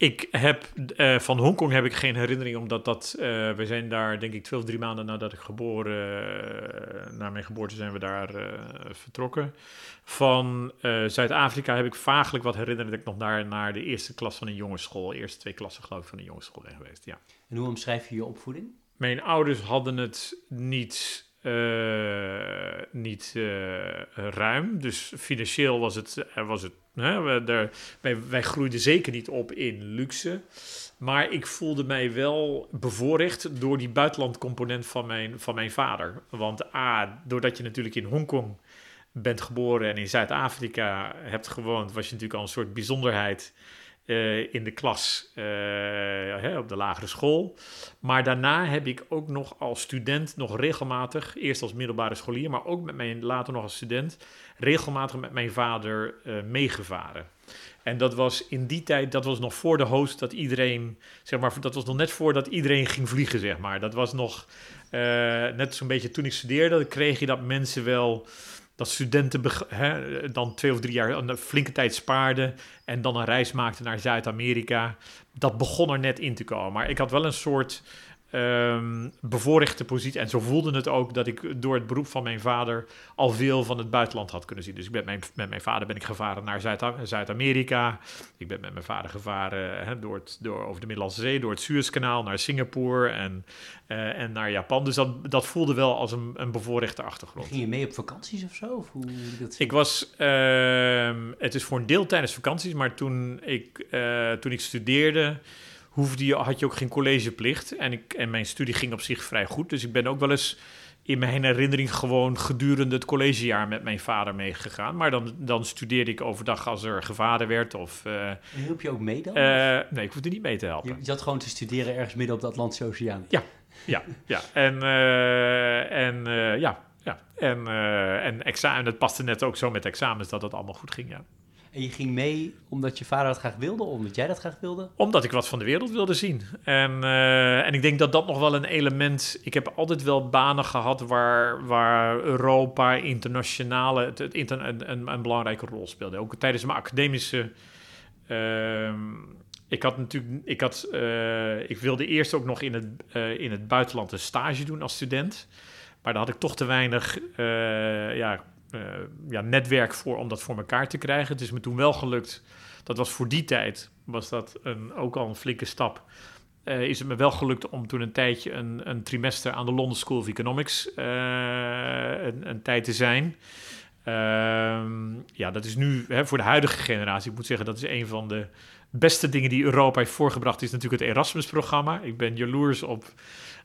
Ik heb uh, van Hongkong heb ik geen herinnering, omdat dat, uh, we zijn daar denk ik twee of drie maanden nadat ik geboren, uh, na mijn geboorte zijn we daar vertrokken. Van Zuid-Afrika heb ik vaaglijk wat herinnering dat ik nog naar, naar de eerste klas van een jongensschool, eerste twee klassen geloof ik van een jongensschool ben geweest, ja. En hoe omschrijf je je opvoeding? Mijn ouders hadden het niet niet uh, ruim. Dus financieel was het, was het hè, we, daar, wij, wij groeiden zeker niet op in luxe. Maar ik voelde mij wel bevoorrecht door die buitenlandcomponent van mijn, van mijn vader. Want A, doordat je natuurlijk in Hongkong bent geboren en in Zuid-Afrika hebt gewoond, was je natuurlijk al een soort bijzonderheid eh, in de klas eh, hè, op de lagere school. Maar daarna heb ik ook nog als student nog regelmatig, eerst als middelbare scholier, maar ook met mijn, later nog als student, regelmatig met mijn vader uh, meegevaren. En dat was in die tijd, dat was nog voor de host, dat iedereen, zeg maar, dat was nog net voordat iedereen ging vliegen, zeg maar. Dat was nog net zo'n beetje toen ik studeerde, kreeg je dat mensen wel dat studenten dan twee of drie jaar een flinke tijd spaarden en dan een reis maakten naar Zuid-Amerika. Dat begon er net in te komen. Maar ik had wel een soort um, bevoorrechte positie. En zo voelde het ook dat ik door het beroep van mijn vader al veel van het buitenland had kunnen zien. Dus ik ben mijn, met mijn vader ben ik gevaren naar Zuid-Amerika. ik ben met mijn vader gevaren door, het, door, over de Middellandse Zee, door het Suezkanaal naar Singapore en, uh, en naar Japan. Dus dat, dat voelde wel als een, een bevoorrechte achtergrond. Ging je mee op vakanties of zo? Of hoe dat ik was, uh, het is voor een deel tijdens vakanties, maar toen ik, uh, toen ik studeerde hoefde je, had je ook geen collegeplicht. En, ik, en mijn studie ging op zich vrij goed. Dus ik ben ook wel eens in mijn herinnering gewoon gedurende het collegejaar met mijn vader meegegaan. Maar dan, dan studeerde ik overdag als er gevaren werd. Of, uh, hielp je ook mee dan? Uh, nee, ik hoefde niet mee te helpen. Je zat gewoon te studeren ergens midden op de Atlantische Oceaan? Ja, ja, ja. En, uh, en ja, ja. En, en examen, het paste net ook zo met examens dat het allemaal goed ging, ja. En je ging mee omdat je vader dat graag wilde, omdat jij dat graag wilde? Omdat ik wat van de wereld wilde zien. En, uh, en ik denk dat dat nog wel een element... Ik heb altijd wel banen gehad waar, waar Europa, internationale... Het, het een, een, belangrijke rol speelde. Ook tijdens mijn academische... Uh, ik had natuurlijk... Ik, had, uh, ik wilde eerst ook nog in het, uh, in het buitenland een stage doen als student. Maar daar had ik toch te weinig ja, ja, netwerk voor om dat voor elkaar te krijgen. Het is me toen wel gelukt. Dat was voor die tijd, was dat een, ook al een flinke stap. Uh, is het me wel gelukt om toen een tijdje een, een trimester aan de London School of Economics uh, een, een, tijd te zijn. Ehm, ja, dat is nu hè, voor de huidige generatie. Ik moet zeggen, dat is een van de beste dingen die Europa heeft voorgebracht. Is natuurlijk het Erasmus-programma. Ik ben jaloers op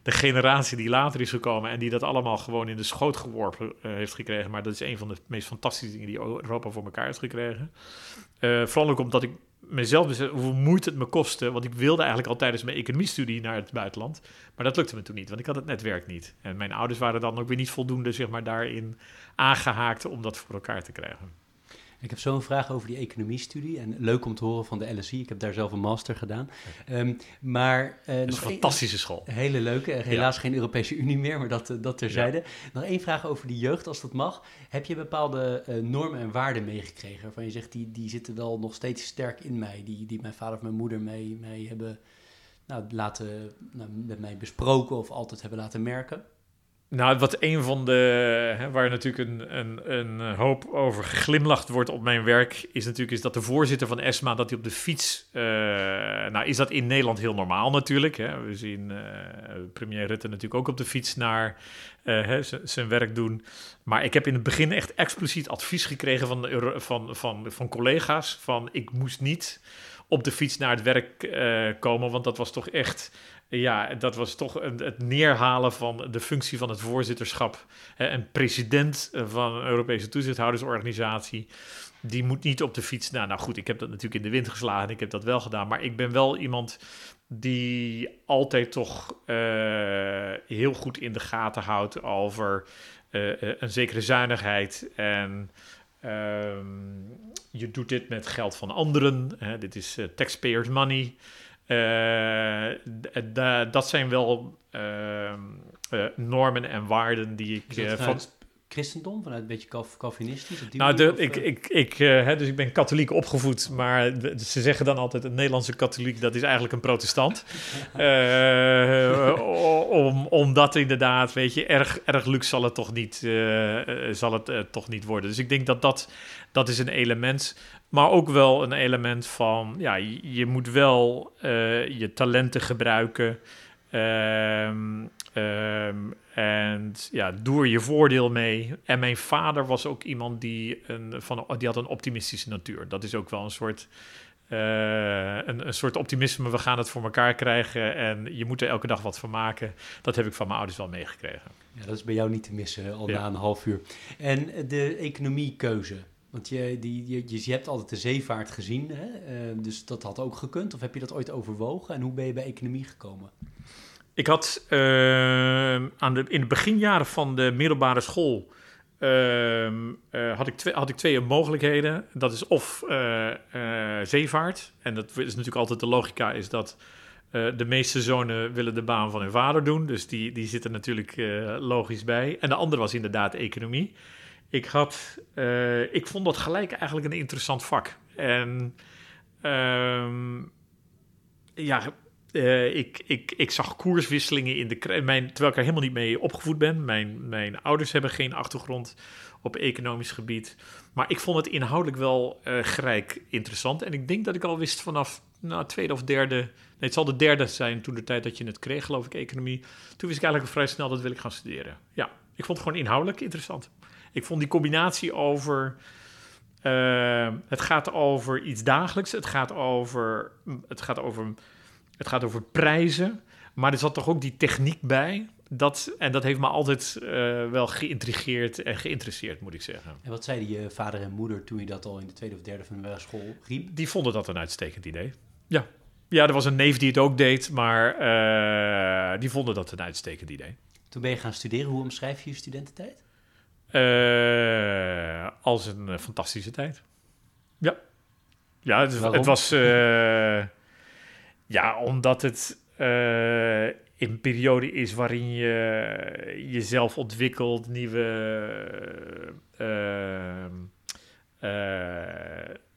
de generatie die later is gekomen en die dat allemaal gewoon in de schoot geworpen uh, heeft gekregen. Maar dat is een van de meest fantastische dingen die Europa voor elkaar heeft gekregen. Uh, vooral ook omdat ik mezelf besef hoeveel moeite het me kostte. Want ik wilde eigenlijk al tijdens mijn economiestudie naar het buitenland. Maar dat lukte me toen niet, want ik had het netwerk niet. En mijn ouders waren dan ook weer niet voldoende zeg maar, daarin aangehaakt om dat voor elkaar te krijgen. Ik heb zo'n vraag over die economiestudie. En leuk om te horen van de LSI. Ik heb daar zelf een master gedaan. Um, maar, uh, nog een fantastische school. Hele leuke. Helaas geen Europese <laughs> Unie meer, maar dat, uh, dat terzijde. Ja. Nog één vraag over die jeugd, als dat mag. Heb je bepaalde uh, normen en waarden meegekregen? Waarvan je zegt, die, die zitten wel nog steeds sterk in mij. Die, die mijn vader of mijn moeder mee, mee hebben nou, laten, nou, met mij besproken of altijd hebben laten merken? Nou, wat een van de, hè, waar natuurlijk een, een, een hoop over geglimlacht wordt op mijn werk, is natuurlijk is dat de voorzitter van ESMA, dat hij op de fiets, uh, nou is dat in Nederland heel normaal natuurlijk. Hè. We zien uh, premier Rutte natuurlijk ook op de fiets naar uh, zijn werk doen. Maar ik heb in het begin echt expliciet advies gekregen van, van, van, van collega's, van ik moest niet op de fiets naar het werk komen, want dat was toch echt ja, dat was toch het neerhalen van de functie van het voorzitterschap. Een president van een Europese toezichthoudersorganisatie. Die moet niet op de fiets. Nou, nou goed, ik heb dat natuurlijk in de wind geslagen. Ik heb dat wel gedaan. Maar ik ben wel iemand die altijd toch uh, heel goed in de gaten houdt over een zekere zuinigheid. En uh, je doet dit met geld van anderen. Hè, dit is taxpayers money. Uh, dat zijn wel uh, normen en waarden die ik van christendom, vanuit een beetje Calvinistisch? Nou, de, ik, ik, ik, hè, dus ik ben katholiek opgevoed, maar de, ze zeggen dan altijd: een Nederlandse katholiek, dat is eigenlijk een protestant. <laughs> om, omdat inderdaad, weet je, erg, erg luxe zal het toch niet, zal het, toch niet worden. Dus ik denk dat dat, dat is een element maar ook wel een element van, ja, je, moet wel uh, je talenten gebruiken. Um, um, en ja, doe er je voordeel mee. En mijn vader was ook iemand die, een, van, die had een optimistische natuur. Dat is ook wel een soort, uh, een, een soort optimisme. We gaan het voor elkaar krijgen en je moet er elke dag wat van maken. Dat heb ik van mijn ouders wel meegekregen. Ja, dat is bij jou niet te missen al ja. na een half uur. En de economiekeuze. Want je, die, je, je, hebt altijd de zeevaart gezien, hè? Uh, dus dat had ook gekund. Of heb je dat ooit overwogen? En hoe ben je bij economie gekomen? Ik had uh, aan de, in de beginjaren van de middelbare school uh, had, ik twee, had ik twee mogelijkheden. Dat is of zeevaart. En dat is natuurlijk altijd de logica, is dat de meeste zonen willen de baan van hun vader doen. Dus die, die zitten natuurlijk logisch bij. En de andere was inderdaad economie ik, had, ik vond dat gelijk eigenlijk een interessant vak. En um, ja, uh, ik, ik, ik zag koerswisselingen in de mijn, terwijl ik er helemaal niet mee opgevoed ben. Mijn, mijn ouders hebben geen achtergrond op economisch gebied. Maar ik vond het inhoudelijk wel uh, gelijk interessant. En ik denk dat ik al wist vanaf nou, tweede of derde. Nee, het zal de derde zijn toen de tijd dat je het kreeg, geloof ik, economie. Toen wist ik eigenlijk vrij snel dat wil ik gaan studeren. Ja, ik vond het gewoon inhoudelijk interessant. Ik vond die combinatie over. Uh, het gaat over iets dagelijks. Het gaat over, het gaat over, het gaat over prijzen. Maar er zat toch ook die techniek bij. Dat, en dat heeft me altijd uh, wel geïntrigeerd en geïnteresseerd, moet ik zeggen. En wat zeiden je vader en moeder toen je dat al in de tweede of derde van de school riep? Die vonden dat een uitstekend idee. Ja. Ja, er was een neef die het ook deed, maar uh, die vonden dat een uitstekend idee. Toen ben je gaan studeren. Hoe omschrijf je je studententijd? Uh, als een fantastische tijd. Ja. Ja, het, het was... Uh, ja, omdat het een periode is waarin je jezelf ontwikkelt, nieuwe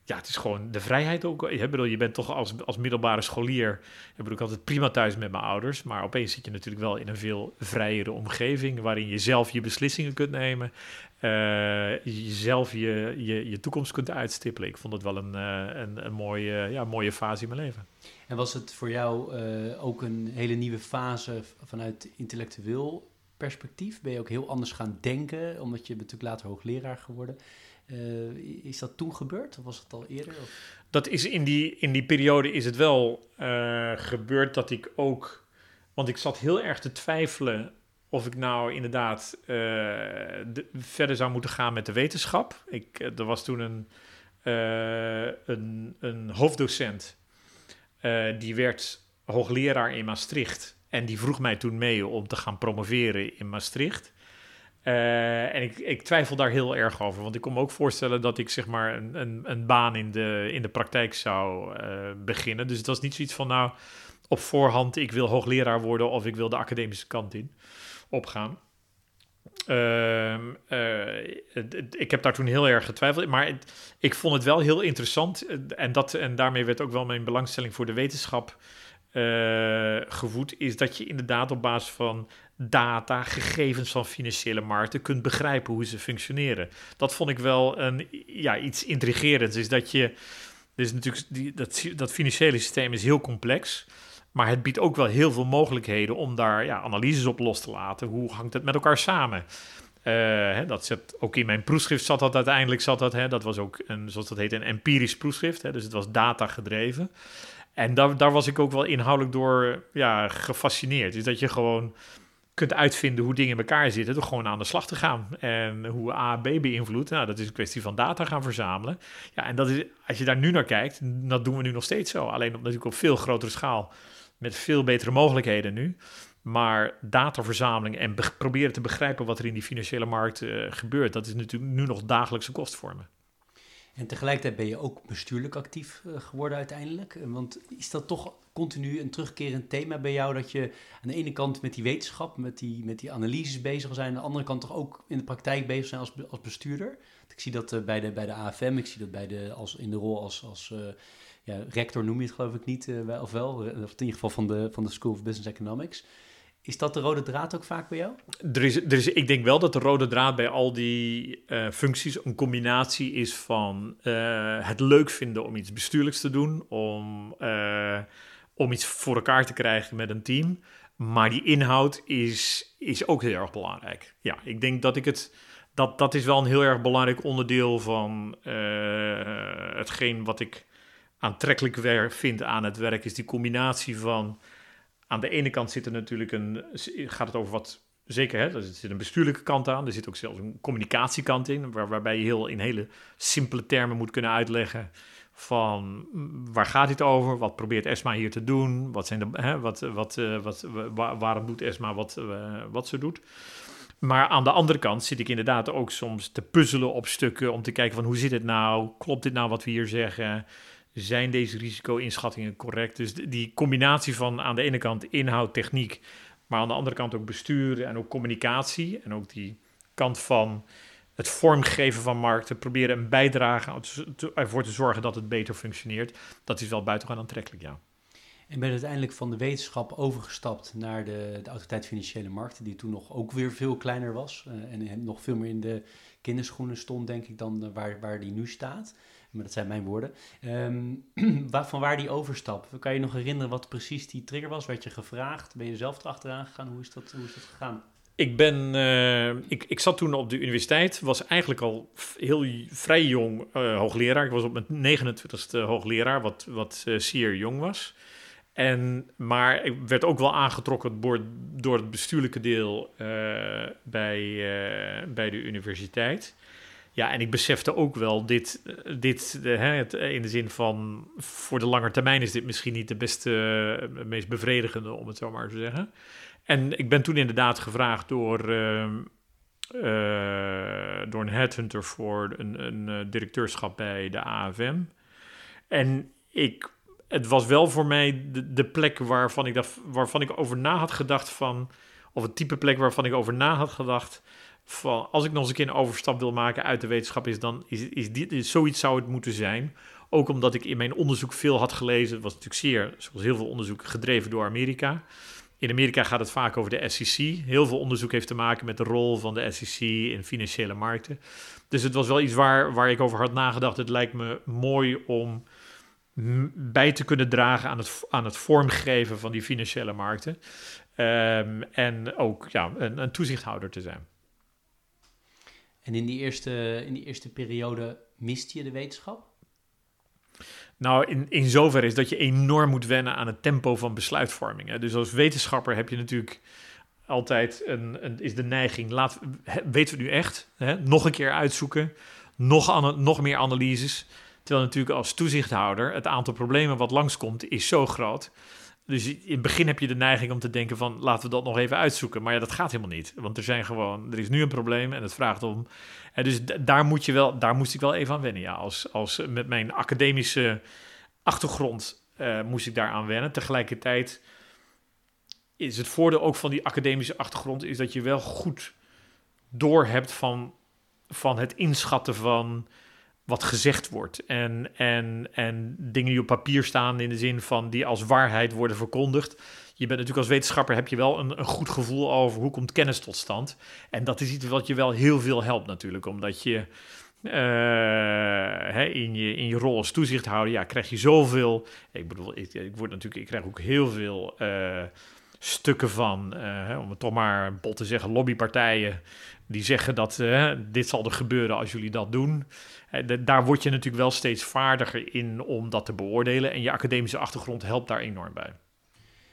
ja, het is gewoon de vrijheid ook. Ik bedoel, je bent toch als, als middelbare scholier. Ik bedoel, ik altijd prima thuis met mijn ouders. Maar opeens zit je natuurlijk wel in een veel vrijere omgeving. waarin je zelf je beslissingen kunt nemen. Uh, jezelf je, je, je toekomst kunt uitstippelen. Ik vond het wel een, uh, een, een, mooie, ja, mooie fase in mijn leven. En was het voor jou uh, ook een hele nieuwe fase vanuit intellectueel perspectief? Ben je ook heel anders gaan denken, omdat je natuurlijk later hoogleraar geworden? Uh, is dat toen gebeurd of was het al eerder? Dat is in die, in die periode is het wel uh, gebeurd dat ik ook... Want ik zat heel erg te twijfelen of ik nou inderdaad de, verder zou moeten gaan met de wetenschap. Ik, er was toen een, een, een hoofddocent, die werd hoogleraar in Maastricht. En die vroeg mij toen mee om te gaan promoveren in Maastricht. Uh, en ik, ik, twijfel daar heel erg over. Want ik kon me ook voorstellen dat ik zeg maar een, een, een baan in de, in de praktijk zou uh, beginnen. Dus het was niet zoiets van nou op voorhand ik wil hoogleraar worden of ik wil de academische kant in opgaan. Uh, ik heb daar toen heel erg getwijfeld. Maar ik vond het wel heel interessant. En, dat, en daarmee werd ook wel mijn belangstelling voor de wetenschap gevoed. Is dat je inderdaad op basis van data, gegevens van financiële markten kunt begrijpen hoe ze functioneren. Dat vond ik wel een, ja, iets intrigerends. Is dat je, dus natuurlijk, die, dat, dat financiële systeem is heel complex. Maar het biedt ook wel heel veel mogelijkheden om daar ja, analyses op los te laten. Hoe hangt het met elkaar samen? Uh, hè, dat zat, ook in mijn proefschrift zat dat uiteindelijk, zat dat, hè, dat was ook een, zoals dat heet, een empirisch proefschrift. Hè, dus het was data gedreven. En daar, daar was ik ook wel inhoudelijk door ja, gefascineerd. Dus dat je gewoon kunt uitvinden hoe dingen in elkaar zitten door gewoon aan de slag te gaan. En hoe A B beïnvloedt, nou, dat is een kwestie van data gaan verzamelen. Ja, en dat is, als je daar nu naar kijkt, dat doen we nu nog steeds zo. Alleen op, natuurlijk op veel grotere schaal, met veel betere mogelijkheden nu. Maar dataverzameling en proberen te begrijpen wat er in die financiële markt uh, gebeurt, dat is natuurlijk nu nog dagelijkse kost voor me. En tegelijkertijd ben je ook bestuurlijk actief uh, geworden uiteindelijk. Want is dat toch continu een terugkerend thema bij jou dat je aan de ene kant met die wetenschap, met die, met die analyses bezig zijn, aan de andere kant toch ook in de praktijk bezig zijn als, als bestuurder. Ik zie dat bij, de, bij de AFM, ik zie dat bij de, als, in de rol als, als ja, rector noem je het geloof ik niet, uh, of wel, of in ieder geval van de, van de School of Business Economics. Is dat de rode draad ook vaak bij jou? Er is, er is, ik denk wel dat de rode draad bij al die uh, functies een combinatie is van het leuk vinden om iets bestuurlijks te doen, om om iets voor elkaar te krijgen met een team. Maar die inhoud is, is ook heel erg belangrijk. Ja, ik denk dat ik het. Dat, dat is wel een heel erg belangrijk onderdeel van hetgeen wat ik aantrekkelijk vind aan het werk, is die combinatie van. Aan de ene kant zit er natuurlijk een, gaat het over wat zeker, hè, er zit een bestuurlijke kant aan. Er zit ook zelfs een communicatiekant in, waar, waarbij je heel in hele simpele termen moet kunnen uitleggen van mm, waar gaat dit over? Wat probeert ESMA hier te doen? Wat zijn de, hè, wat, wat, uh, wat, waarom doet ESMA wat, uh, wat ze doet? Maar aan de andere kant zit ik inderdaad ook soms te puzzelen op stukken om te kijken van hoe zit het nou? Klopt dit nou wat we hier zeggen? Zijn deze risico-inschattingen correct? Dus die combinatie van aan de ene kant inhoud, techniek, maar aan de andere kant ook bestuur en ook communicatie en ook die kant van het vormgeven van markten, proberen een bijdrage ervoor te zorgen dat het beter functioneert, dat is wel buitengewoon aantrekkelijk, ja. En ben uiteindelijk van de wetenschap overgestapt naar de, de Autoriteit Financiële Markten, die toen nog ook weer veel kleiner was uh, en nog veel meer in de kinderschoenen stond, denk ik, dan waar, waar die nu staat. Maar dat zijn mijn woorden. Um, van waar die overstap? Kan je nog herinneren wat precies die trigger was? Werd je gevraagd? Ben je zelf erachteraan gegaan? Hoe is dat, gegaan? Ik ben, uh, ik, ik zat toen op de universiteit, was eigenlijk al heel vrij jong uh, hoogleraar. Ik was op mijn 29ste hoogleraar, wat, wat uh, zeer jong was. En, maar ik werd ook wel aangetrokken door, door het bestuurlijke deel bij, bij de universiteit. Ja, en ik besefte ook wel, dit, dit hè, het, in de zin van voor de lange termijn is dit misschien niet de beste, meest bevredigende, om het zo maar te zeggen. En ik ben toen inderdaad gevraagd door, uh, door een headhunter voor een, een directeurschap bij de AFM. En ik, het was wel voor mij de, de plek waarvan ik, dat, waarvan ik over na had gedacht van... of het type plek waarvan ik over na had gedacht als ik nog eens een keer een overstap wil maken uit de wetenschap... is dan is, dit, is, zoiets zou het moeten zijn... Ook omdat ik in mijn onderzoek veel had gelezen. Het was natuurlijk zeer, zoals heel veel onderzoek, gedreven door Amerika. In Amerika gaat het vaak over de SEC. Heel veel onderzoek heeft te maken met de rol van de SEC in financiële markten. Dus het was wel iets waar, waar ik over had nagedacht. Het lijkt me mooi om bij te kunnen dragen aan het, aan het vormgeven van die financiële markten. Um, en ook ja, een, een toezichthouder te zijn. En in die eerste, in die eerste periode miste je de wetenschap? Nou, in, in zoverre is dat je enorm moet wennen aan het tempo van besluitvorming. Hè. Dus als wetenschapper heb je natuurlijk altijd een, een is de neiging, laat, weten we nu echt, hè, nog een keer uitzoeken, nog, nog meer analyses. Terwijl natuurlijk als toezichthouder het aantal problemen wat langskomt is zo groot dus in het begin heb je de neiging om te denken van laten we dat nog even uitzoeken. Maar ja, dat gaat helemaal niet. Want er zijn gewoon, er is nu een probleem en het vraagt om. En dus daar moet je wel, daar moest ik wel even aan wennen. Ja, als, als met mijn academische achtergrond uh, moest ik daar aan wennen. Tegelijkertijd is het voordeel ook van die academische achtergrond, is dat je wel goed door hebt van, van het inschatten van wat gezegd wordt. En, en, en dingen die op papier staan in de zin van die als waarheid worden verkondigd. Je bent natuurlijk als wetenschapper heb je wel een, een goed gevoel over hoe komt kennis tot stand. En dat is iets wat je wel heel veel helpt natuurlijk, omdat je uh, hè, in, je, in je rol als toezichthouder, ja, krijg je zoveel. Ik bedoel, ik, ik word natuurlijk, ik krijg ook heel veel uh, stukken van, uh, om het toch maar bot te zeggen, lobbypartijen die zeggen dat dit zal er gebeuren als jullie dat doen. daar word je natuurlijk wel steeds vaardiger in om dat te beoordelen. En je academische achtergrond helpt daar enorm bij.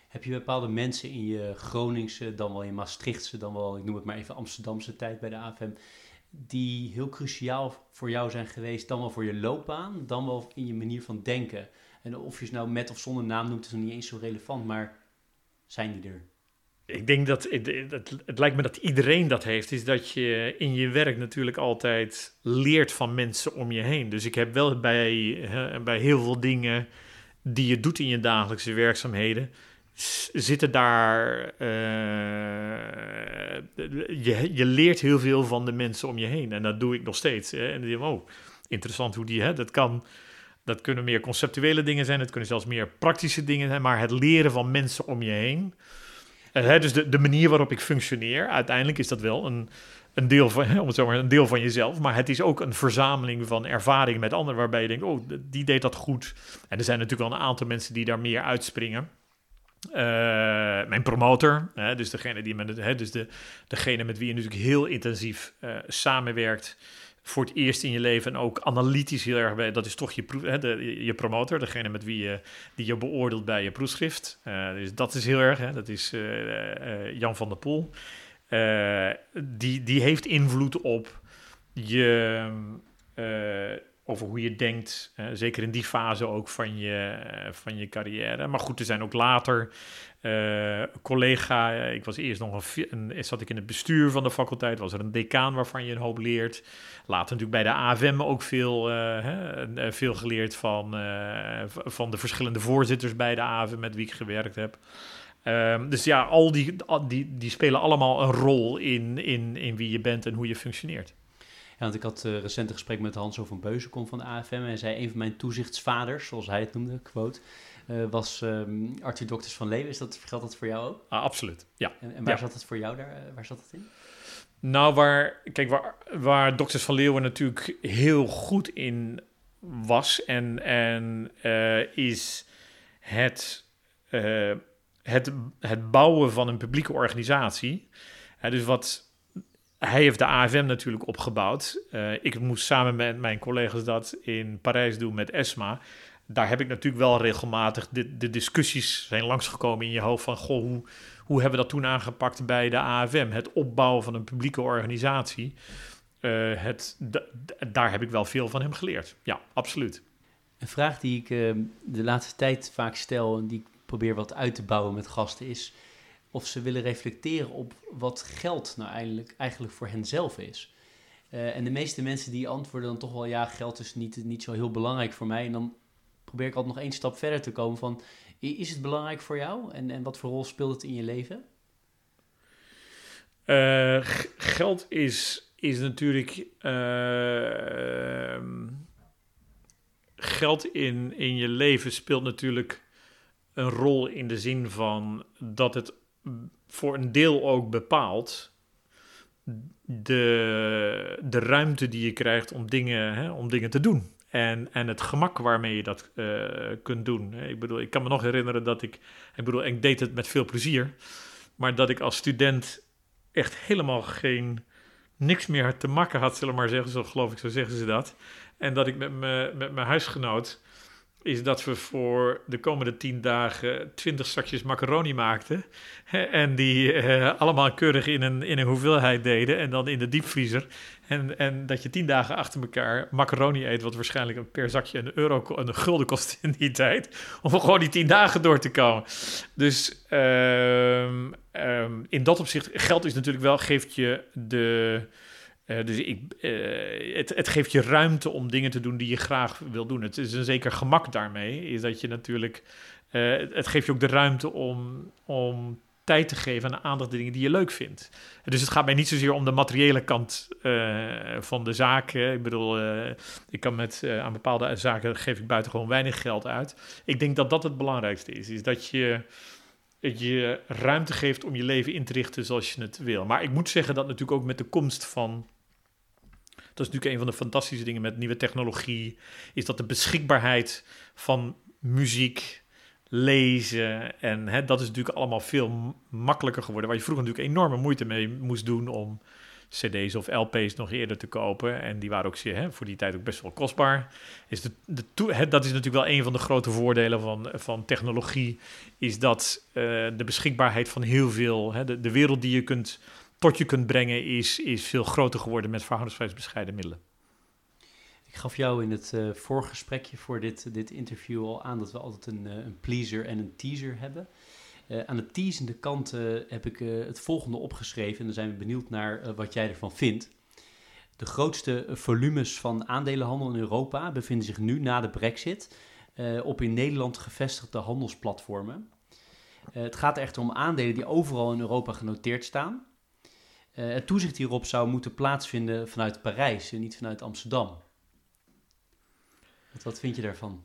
Heb je bepaalde mensen in je Groningse, dan wel in Maastrichtse, dan wel, ik noem het maar even Amsterdamse tijd bij de AFM, die heel cruciaal voor jou zijn geweest, dan wel voor je loopbaan, dan wel in je manier van denken? En of je ze nou met of zonder naam noemt, is nog niet eens zo relevant, maar zijn die er? Ik denk dat het, het, lijkt me dat iedereen dat heeft, is dat je in je werk natuurlijk altijd leert van mensen om je heen. Dus ik heb wel bij, bij heel veel dingen die je doet in je dagelijkse werkzaamheden, zitten daar. Uh, je, je leert heel veel van de mensen om je heen. En dat doe ik nog steeds. Hè. En dan denk oh, interessant hoe die. Hè, dat kan. Dat kunnen meer conceptuele dingen zijn, het kunnen zelfs meer praktische dingen zijn, maar het leren van mensen om je heen dus de, de manier waarop ik functioneer, uiteindelijk is dat wel een, een deel van, <laughs> om het zo maar, een deel van jezelf. Maar het is ook een verzameling van ervaringen met anderen, waarbij je denkt, oh, die deed dat goed. En er zijn natuurlijk wel een aantal mensen die daar meer uitspringen. Uh, mijn promotor, dus, degene die met, hè, dus de, degene met wie je natuurlijk heel intensief uh, samenwerkt voor het eerst in je leven en ook analytisch heel erg bij, dat is toch je, hè, de, je promotor, degene met wie je, die je beoordeelt bij je proefschrift. Uh, dus dat is heel erg, hè, dat is uh, uh, Jan van der Poel. die, die heeft invloed op je, over hoe je denkt, zeker in die fase ook van je, van je carrière. Maar goed, er zijn ook later uh, collega, ik was eerst nog een, een, zat ik in het bestuur van de faculteit, was er een decaan waarvan je een hoop leert. Later natuurlijk bij de AFM ook veel, uh, hè, veel geleerd van, van de verschillende voorzitters bij de AFM met wie ik gewerkt heb. Um, dus ja, al die, die, die spelen allemaal een rol in, in, in wie je bent en hoe je functioneert. Want ik had recent een gesprek met Hans van Beuzenkom van de AFM en hij zei een van mijn toezichtsvaders, zoals hij het noemde, quote, was um, Arthur Dokters van Leeuwen. Is dat, geldt dat voor jou ook? Ah, absoluut, ja. En, en waar zat het voor jou daar? Uh, waar zat het in? Nou, waar, kijk, waar, waar Dokters van Leeuwen natuurlijk heel goed in was en, en uh, is het, het, het bouwen van een publieke organisatie. dus wat hij heeft de AFM natuurlijk opgebouwd. ik moest samen met mijn collega's dat in Parijs doen met ESMA daar heb ik natuurlijk wel regelmatig de, de discussies zijn langsgekomen in je hoofd van goh, hoe, hoe hebben we dat toen aangepakt bij de AFM? Het opbouwen van een publieke organisatie. Uh, het, daar heb ik wel veel van hem geleerd. Ja, absoluut. Een vraag die ik uh, de laatste tijd vaak stel en die ik probeer wat uit te bouwen met gasten is of ze willen reflecteren op wat geld nou eigenlijk, eigenlijk voor hen zelf is. Uh, en de meeste mensen die antwoorden dan toch wel ja, geld is niet, niet zo heel belangrijk voor mij. En dan probeer ik altijd nog één stap verder te komen van... Is het belangrijk voor jou en, en wat voor rol speelt het in je leven? Uh, geld is, is natuurlijk... Uh, geld in, in je leven speelt natuurlijk een rol in de zin van dat het voor een deel ook bepaalt de, de ruimte die je krijgt om dingen, hè, om dingen te doen. En, en het gemak waarmee je dat uh, kunt doen. Ik bedoel, ik kan me nog herinneren dat ik, ik bedoel, ik deed het met veel plezier, maar dat ik als student echt helemaal geen, niks meer te makken had, zullen we maar zeggen, zo geloof ik, zo zeggen ze dat. En dat ik met, me, met mijn huisgenoot is dat we voor de komende tien dagen twintig zakjes macaroni maakten. En die uh, allemaal keurig in een, in een hoeveelheid deden. En dan in de diepvriezer. En, en dat je tien dagen achter elkaar macaroni eet, wat waarschijnlijk per zakje een euro, een gulden kost in die tijd. Om gewoon die tien dagen door te komen. Dus um, um, in dat opzicht, geld is natuurlijk wel, geeft je de uh, dus ik, uh, het, het, geeft je ruimte om dingen te doen die je graag wil doen. Het is een zeker gemak daarmee, is dat je natuurlijk... Uh, het geeft je ook de ruimte om, om tijd te geven aan aandacht dingen die je leuk vindt. Dus het gaat mij niet zozeer om de materiële kant van de zaak. Ik bedoel, ik kan met aan bepaalde zaken geef ik buitengewoon weinig geld uit. Ik denk dat dat het belangrijkste is, is dat je je ruimte geeft om je leven in te richten zoals je het wil. Maar ik moet zeggen dat natuurlijk ook met de komst van dat is natuurlijk een van de fantastische dingen met nieuwe technologie. Is dat de beschikbaarheid van muziek, lezen. En hè, dat is natuurlijk allemaal veel makkelijker geworden. Waar je vroeger natuurlijk enorme moeite mee moest doen om CD's of LP's nog eerder te kopen. En die waren ook hè, voor die tijd ook best wel kostbaar. Is de, dat is natuurlijk wel een van de grote voordelen van, van technologie. Is dat uh, de beschikbaarheid van heel veel, hè, de wereld die je kunt tot je kunt brengen, is, is veel groter geworden met verhoudingswijs bescheiden middelen. Ik gaf jou in het uh, voorgesprekje voor dit, dit interview al aan dat we altijd een, uh, een pleaser en een teaser hebben. Uh, aan de teasende kant heb ik het volgende opgeschreven en dan zijn we benieuwd naar wat jij ervan vindt. De grootste volumes van aandelenhandel in Europa bevinden zich nu na de brexit op in Nederland gevestigde handelsplatformen. het gaat echter om aandelen die overal in Europa genoteerd staan. Uh, het toezicht hierop zou moeten plaatsvinden vanuit Parijs en niet vanuit Amsterdam. Wat, wat vind je daarvan?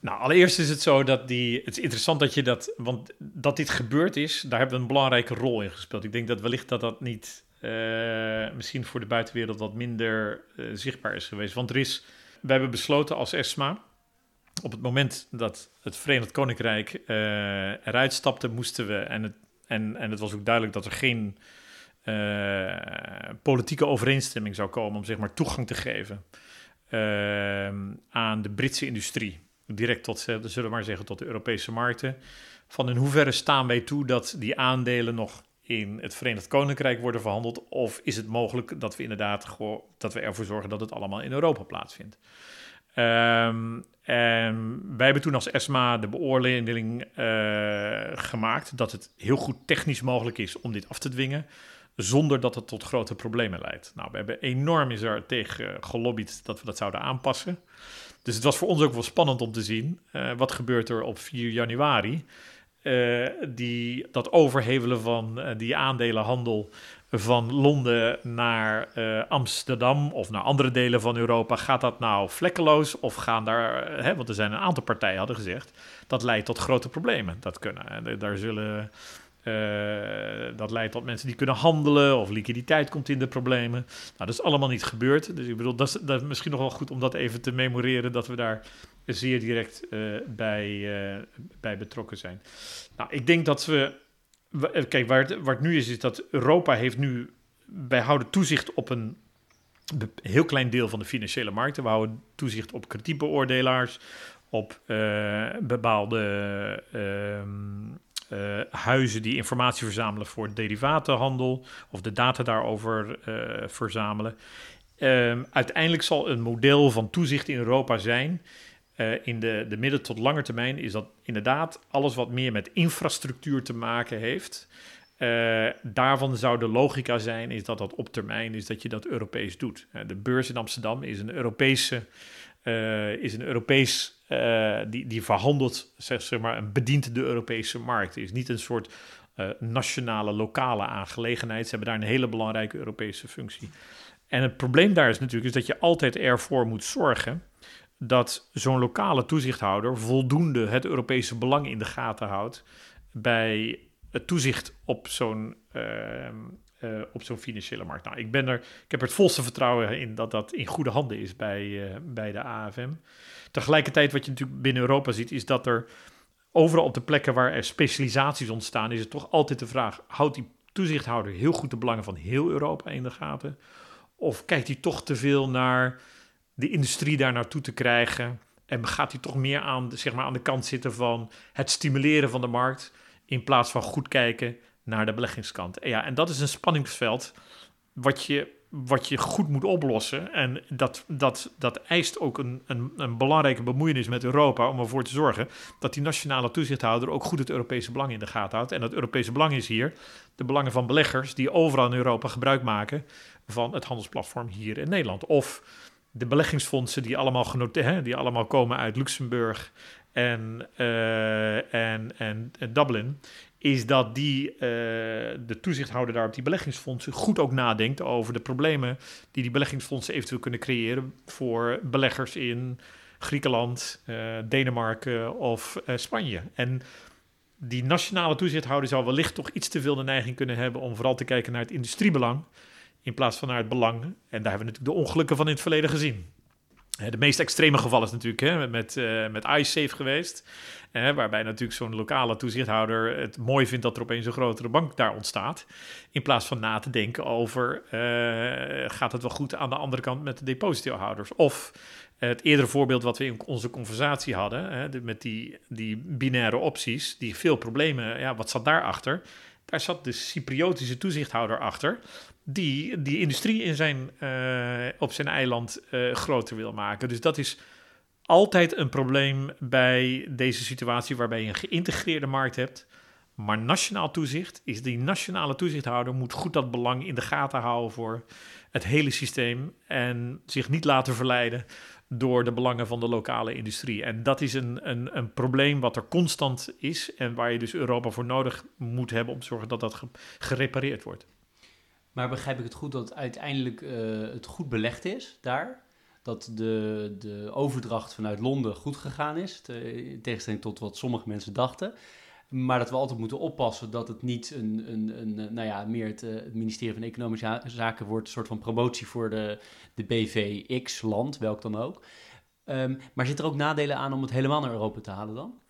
Nou, allereerst is het zo dat die. Het is interessant dat je dat. Want dat dit gebeurd is, daar hebben we een belangrijke rol in gespeeld. Ik denk dat wellicht dat dat niet. Uh, misschien voor de buitenwereld wat minder uh, zichtbaar is geweest. Want er is. We hebben besloten als ESMA. Op het moment dat het Verenigd Koninkrijk eruit stapte, moesten we. En het, en, en het was ook duidelijk dat er geen uh, politieke overeenstemming zou komen om zeg maar toegang te geven uh, aan de Britse industrie. Direct tot, zullen we maar zeggen, tot de Europese markten. Van in hoeverre staan wij toe dat die aandelen nog in het Verenigd Koninkrijk worden verhandeld? Of is het mogelijk dat we inderdaad dat we ervoor zorgen dat het allemaal in Europa plaatsvindt? Ehm, en wij hebben toen als ESMA de beoordeling uh, gemaakt dat het heel goed technisch mogelijk is om dit af te dwingen, zonder dat het tot grote problemen leidt. Nou, we hebben enorm is er tegen gelobbyd dat we dat zouden aanpassen. Dus het was voor ons ook wel spannend om te zien uh, wat gebeurt er op 4 januari. Uh, die, dat overhevelen van die aandelenhandel van Londen naar Amsterdam of naar andere delen van Europa, gaat dat nou vlekkeloos of gaan daar, hè, want er zijn een aantal partijen hadden gezegd, dat leidt tot grote problemen. Dat kunnen. En daar zullen, dat leidt tot mensen die kunnen handelen of liquiditeit komt in de problemen. Nou, dat is allemaal niet gebeurd. Dus ik bedoel, dat is, dat is misschien nog wel goed om dat even te memoreren, dat we daar zeer direct uh, bij, bij betrokken zijn. Nou, ik denk dat we eh, kijk, waar het, nu is, is dat Europa heeft nu... Wij houden toezicht op een heel klein deel van de financiële markten. We houden toezicht op kredietbeoordelaars, op bepaalde uh, uh, huizen die informatie verzamelen voor derivatenhandel of de data daarover verzamelen. Ehm, uiteindelijk zal een model van toezicht in Europa zijn uh, in de, de midden- tot lange termijn is dat inderdaad alles wat meer met infrastructuur te maken heeft. Daarvan zou de logica zijn, is dat dat op termijn is dat je dat Europees doet. De beurs in Amsterdam is een Europese, is een Europees, die, die verhandelt, zeg, zeg maar, een bedient de Europese markt. Is niet een soort nationale, lokale aangelegenheid. Ze hebben daar een hele belangrijke Europese functie. En het probleem daar is natuurlijk is dat je altijd ervoor moet zorgen dat zo'n lokale toezichthouder voldoende het Europese belang in de gaten houdt bij het toezicht op zo'n uh, op zo'n financiële markt. Nou, ik, ben er, ik heb er het volste vertrouwen in dat dat in goede handen is bij, uh, bij de AFM. Tegelijkertijd, wat je natuurlijk binnen Europa ziet, is dat er overal op de plekken waar er specialisaties ontstaan, is het toch altijd de vraag: houdt die toezichthouder heel goed de belangen van heel Europa in de gaten? Of kijkt hij toch te veel naar de industrie daar naartoe te krijgen. En gaat hij toch meer aan, zeg maar, aan de kant zitten van het stimuleren van de markt. In plaats van goed kijken naar de beleggingskant. En ja, en dat is een spanningsveld wat je, wat je goed moet oplossen. En dat, dat, dat eist ook een, een, een belangrijke bemoeienis met Europa om ervoor te zorgen dat die nationale toezichthouder ook goed het Europese belang in de gaten houdt. En dat Europese belang is hier de belangen van beleggers die overal in Europa gebruik maken van het handelsplatform hier in Nederland. Of de beleggingsfondsen die allemaal, genoteerd, die allemaal komen uit Luxemburg en, uh, en, en, en, Dublin, is dat die, uh, de toezichthouder daar op die beleggingsfondsen goed ook nadenkt over de problemen die die beleggingsfondsen eventueel kunnen creëren voor beleggers in Griekenland, uh, Denemarken of Spanje. En die nationale toezichthouder zou wellicht toch iets te veel de neiging kunnen hebben om vooral te kijken naar het industriebelang in plaats van naar het belang. En daar hebben we natuurlijk de ongelukken van in het verleden gezien. De meest extreme geval is natuurlijk hè, met, uh, met iSafe geweest. waarbij natuurlijk zo'n lokale toezichthouder het mooi vindt dat er opeens een grotere bank daar ontstaat. In plaats van na te denken over, uh, gaat het wel goed aan de andere kant met de depositohouders? Of het eerdere voorbeeld wat we in onze conversatie hadden, hè, met die, die binaire opties, die veel problemen, ja, wat zat daarachter? Daar zat de Cypriotische toezichthouder achter, die die industrie in zijn, uh, op zijn eiland uh, groter wil maken. Dus dat is altijd een probleem bij deze situatie waarbij je een geïntegreerde markt hebt. Maar nationaal toezicht is die nationale toezichthouder moet goed dat belang in de gaten houden voor het hele systeem en zich niet laten verleiden door de belangen van de lokale industrie. En dat is een, een, een probleem wat er constant is en waar je dus Europa voor nodig moet hebben om te zorgen dat dat gerepareerd wordt. Maar begrijp ik het goed dat uiteindelijk uh, het goed belegd is daar? Dat de, de overdracht vanuit Londen goed gegaan is, in tegenstelling tot wat sommige mensen dachten. Maar dat we altijd moeten oppassen dat het niet een, een, een nou ja, meer het, eh, ministerie van Economische Zaken wordt, een soort van promotie voor de, de BVX-land, welk dan ook. Um, maar zit er ook nadelen aan om het helemaal naar Europa te halen dan?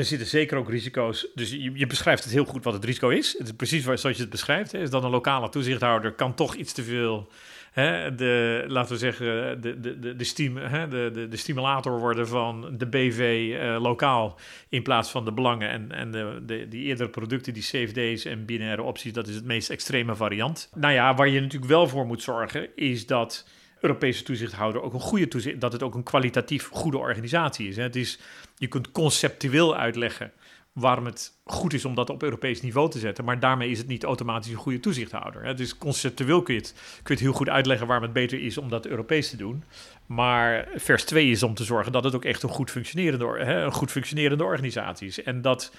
Er zitten zeker ook risico's. Dus je, je, beschrijft het heel goed wat het risico is. Het is precies zoals je het beschrijft. Hè. Is dat een lokale toezichthouder kan toch iets te veel hè, de, laten we zeggen, de, de, de, stim, hè, de, de, de stimulator worden van de BV uh, lokaal in plaats van de belangen en, en de, de, die eerdere producten, die CFD's en binaire opties, dat is het meest extreme variant. Nou ja, waar je natuurlijk wel voor moet zorgen, is dat Europese toezichthouder ook een goede toezicht, dat het ook een kwalitatief goede organisatie is. Hè. Het is je kunt conceptueel uitleggen waarom het goed is om dat op Europees niveau te zetten. Maar daarmee is het niet automatisch een goede toezichthouder. Dus conceptueel kun je, het, kun je heel goed uitleggen waarom het beter is om dat Europees te doen. Maar vers 2 is om te zorgen dat het ook echt een goed functionerende, hè, een goed functionerende organisatie is. En dat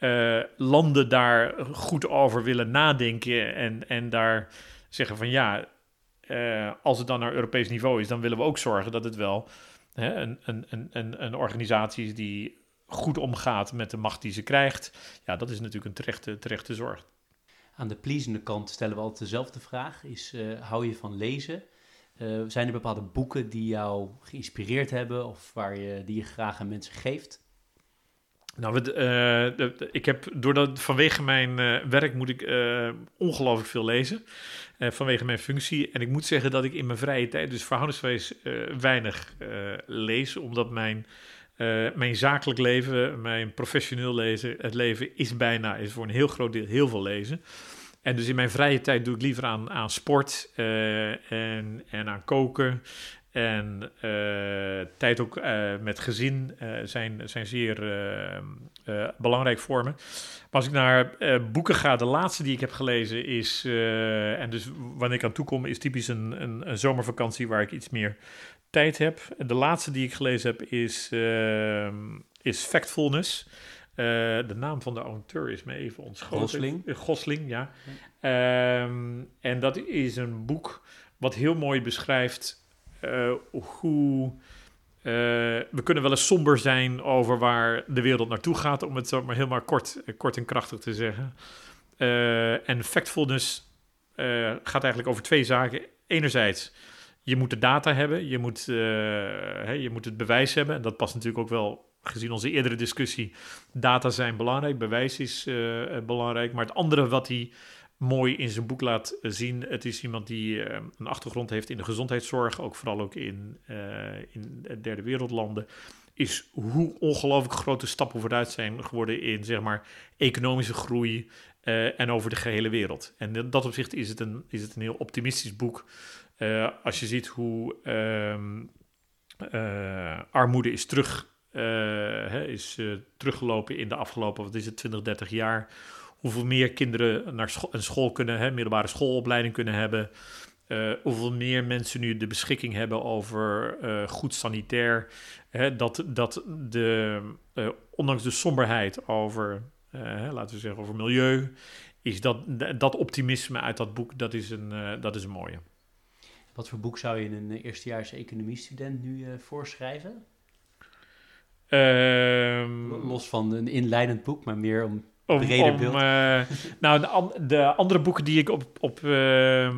uh, landen daar goed over willen nadenken en, en daar zeggen van ja, uh, als het dan naar Europees niveau is, dan willen we ook zorgen dat het wel hè, een, een, een, een organisatie is die goed omgaat met de macht die ze krijgt, ja, dat is natuurlijk een terechte, terechte zorg. Aan de pleasende kant stellen we altijd dezelfde vraag, is uh, hou je van lezen? Uh, zijn er bepaalde boeken die jou geïnspireerd hebben of waar je, die je graag aan mensen geeft? Nou, uh, ik heb doordat vanwege mijn werk moet ik ongelooflijk veel lezen. Vanwege mijn functie. En ik moet zeggen dat ik in mijn vrije tijd dus verhoudingsgewijs weinig lees. Omdat mijn mijn zakelijk leven, mijn professioneel lezen, het leven is bijna, is voor een heel groot deel heel veel lezen. En dus in mijn vrije tijd doe ik liever aan, aan sport en, en aan koken. En uh, tijd ook met gezin zijn, zijn zeer belangrijk voor me. Maar als ik naar boeken ga, de laatste die ik heb gelezen is, en dus wanneer ik aan toe kom, is typisch een, een, een zomervakantie waar ik iets meer tijd heb. De laatste die ik gelezen heb is, uh, is Factfulness. Uh, de naam van de auteur is me even ontschoten. Gosling. Uh, Gosling, ja. Um, en dat is een boek wat heel mooi beschrijft hoe... we kunnen wel eens somber zijn over waar de wereld naartoe gaat, om het zo maar helemaal kort, kort en krachtig te zeggen. en Factfulness gaat eigenlijk over twee zaken. Enerzijds je moet de data hebben, je moet, je moet het bewijs hebben. En dat past natuurlijk ook wel, gezien onze eerdere discussie. Data zijn belangrijk, bewijs is belangrijk. Maar het andere wat hij mooi in zijn boek laat zien, het is iemand die uh, een achtergrond heeft in de gezondheidszorg, ook vooral ook in, in derde wereldlanden is hoe ongelooflijk grote stappen vooruit zijn geworden in zeg maar economische groei en over de gehele wereld. En in dat opzicht is het een, is het een heel optimistisch boek. Als je ziet hoe uh, armoede is, terug, hè, is teruggelopen in de afgelopen, wat is het, 20, 30 jaar. Hoeveel meer kinderen naar scho een school kunnen, hè, middelbare schoolopleiding kunnen hebben. hoeveel meer mensen nu de beschikking hebben over goed sanitair. Hè, dat, dat de, ondanks de somberheid over, laten we zeggen, over milieu, is dat, dat optimisme uit dat boek, dat is een, dat is een mooie. Wat voor boek zou je een eh, eerstejaars economiestudent nu voorschrijven? Um, Los van een inleidend boek, maar meer om om, breder beeld. Uh, nou, de, de, andere boeken die ik op, op, uh,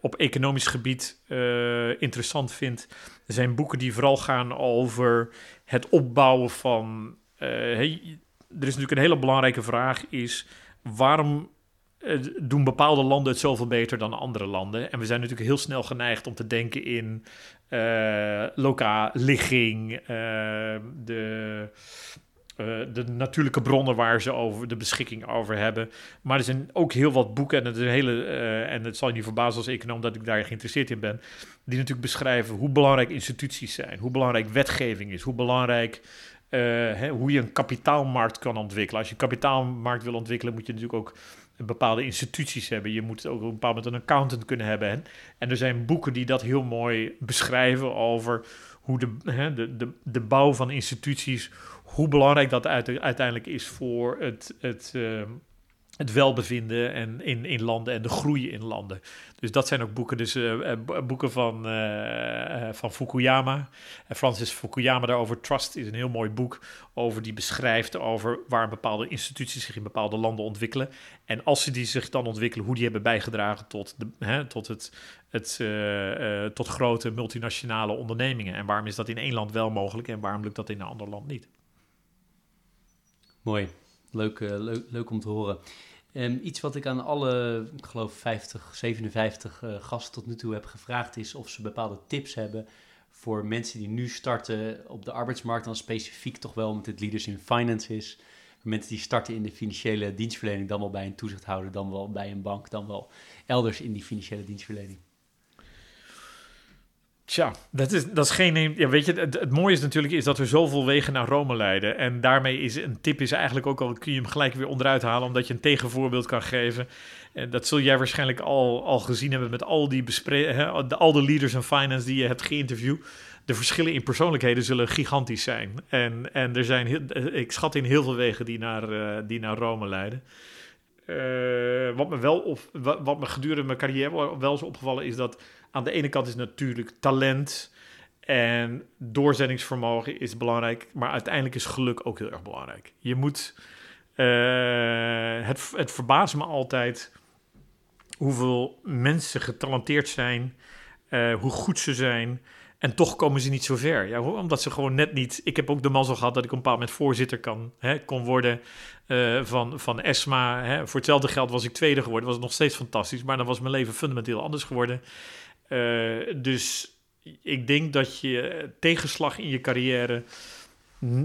op economisch gebied interessant vind, zijn boeken die vooral gaan over het opbouwen van. Hey, er is natuurlijk een hele belangrijke vraag: is waarom eh, doen bepaalde landen het zoveel beter dan andere landen. En we zijn natuurlijk heel snel geneigd om te denken in lokaal ligging, uh, de, natuurlijke bronnen waar ze over de beschikking over hebben. Maar er zijn ook heel wat boeken, en het, hele, en het zal je niet verbazen als econoom dat ik daar geïnteresseerd in ben, die natuurlijk beschrijven hoe belangrijk instituties zijn, hoe belangrijk wetgeving is, hoe belangrijk hè, hoe je een kapitaalmarkt kan ontwikkelen. Als je een kapitaalmarkt wil ontwikkelen, moet je natuurlijk ook bepaalde instituties hebben. Je moet ook op een bepaald moment een accountant kunnen hebben. En, en er zijn boeken die dat heel mooi beschrijven over hoe de, hè, de, de, de bouw van instituties, hoe belangrijk dat uiteindelijk is voor het, het, uh, het welbevinden en in, in landen en de groei in landen. Dus dat zijn ook boeken, dus uh, boeken van, van Fukuyama. En Francis Fukuyama daarover, Trust, is een heel mooi boek over die beschrijft over waar bepaalde instituties zich in bepaalde landen ontwikkelen. En als ze die zich dan ontwikkelen, hoe die hebben bijgedragen tot, de, hè, tot, het, het, tot grote multinationale ondernemingen. En waarom is dat in één land wel mogelijk en waarom lukt dat in een ander land niet? Mooi, leuk, uh, leuk, leuk om te horen. Um, iets wat ik aan alle, geloof 50, 57 uh, gasten tot nu toe heb gevraagd is of ze bepaalde tips hebben voor mensen die nu starten op de arbeidsmarkt, dan specifiek toch wel met het Leaders in Finance is. Mensen die starten in de financiële dienstverlening, dan wel bij een toezichthouder, dan wel bij een bank, dan wel elders in die financiële dienstverlening. Tja, dat is, dat is geen. Ja, weet je, het, mooie is natuurlijk is dat er zoveel wegen naar Rome leiden. En daarmee is een tip is eigenlijk ook al kun je hem gelijk weer onderuit halen, omdat je een tegenvoorbeeld kan geven. En dat zul jij waarschijnlijk al, al gezien hebben met al die bespre al de leaders in finance die je hebt geïnterviewd. De verschillen in persoonlijkheden zullen gigantisch zijn. En, en er zijn, ik schat in heel veel wegen die naar, uh, die naar Rome leiden. Wat, me wel wat, wat me gedurende mijn carrière wel is opgevallen is dat aan de ene kant is natuurlijk talent en doorzettingsvermogen is belangrijk, maar uiteindelijk is geluk ook heel erg belangrijk. Je moet, uh, het, het verbaast me altijd hoeveel mensen getalenteerd zijn, uh, hoe goed ze zijn. En toch komen ze niet zo ver. Ja, omdat ze gewoon net niet. Ik heb ook de mazzel gehad dat ik een bepaald moment voorzitter kan, hè, kon worden uh, van, van ESMA. Hè. Voor hetzelfde geld was ik tweede geworden. Was het nog steeds fantastisch. Maar dan was mijn leven fundamenteel anders geworden. Uh, dus ik denk dat je tegenslag in je carrière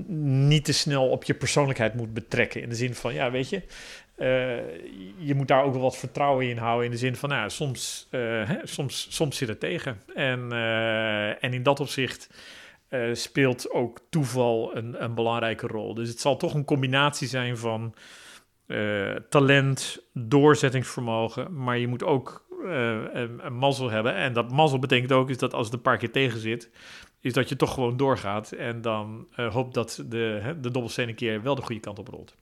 niet te snel op je persoonlijkheid moet betrekken. In de zin van, ja, weet je, uh, je moet daar ook wel wat vertrouwen in houden. In de zin van, nou, soms, uh, hè, soms, soms zit het tegen. En, en in dat opzicht speelt ook toeval een, een belangrijke rol. Dus het zal toch een combinatie zijn van talent, doorzettingsvermogen. Maar je moet ook een, een mazzel hebben. En dat mazzel betekent ook is dat als het een paar keer tegen zit, is dat je toch gewoon doorgaat. En dan hoopt dat de, hè, de dobbelsteen een keer wel de goede kant op rolt.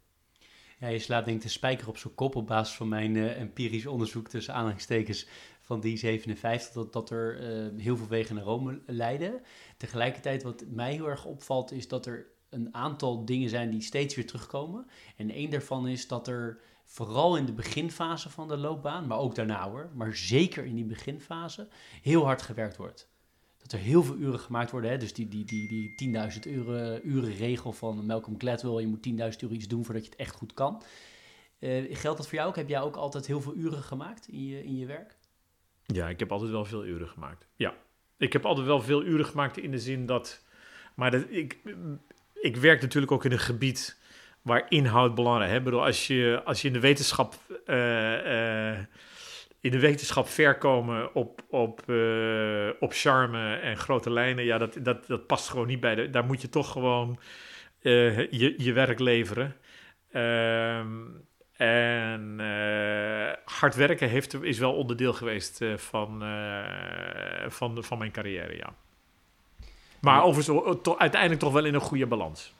Ja, je slaat denk ik de spijker op zijn kop op basis van mijn uh, empirisch onderzoek tussen aanhalingstekens van die 57, dat, dat er heel veel wegen naar Rome leiden. Tegelijkertijd wat mij heel erg opvalt is dat er een aantal dingen zijn die steeds weer terugkomen. En één daarvan is dat er vooral in de beginfase van de loopbaan, maar ook daarna hoor, maar zeker in die beginfase, heel hard gewerkt wordt dat er heel veel uren gemaakt worden. Hè? Dus die, die, die, die 10.000 uren, uren regel van Malcolm Gladwell. Je moet 10.000 uur iets doen voordat je het echt goed kan. Uh, geldt dat voor jou ook? Heb jij ook altijd heel veel uren gemaakt in je, in je werk? Ja, ik heb altijd wel veel uren gemaakt. Ja, ik heb altijd wel veel uren gemaakt in de zin dat... Maar dat, ik, ik werk natuurlijk ook in een gebied waar inhoud belangrijk is. Als je, als je in de wetenschap... Uh, uh, in de wetenschap verkomen op, op, uh, op charme en grote lijnen, ja, dat, dat, dat past gewoon niet bij. De, daar moet je toch gewoon je, je werk leveren. Um, en hard werken heeft, is wel onderdeel geweest van, van, van mijn carrière, ja. Maar overigens uiteindelijk toch wel in een goede balans.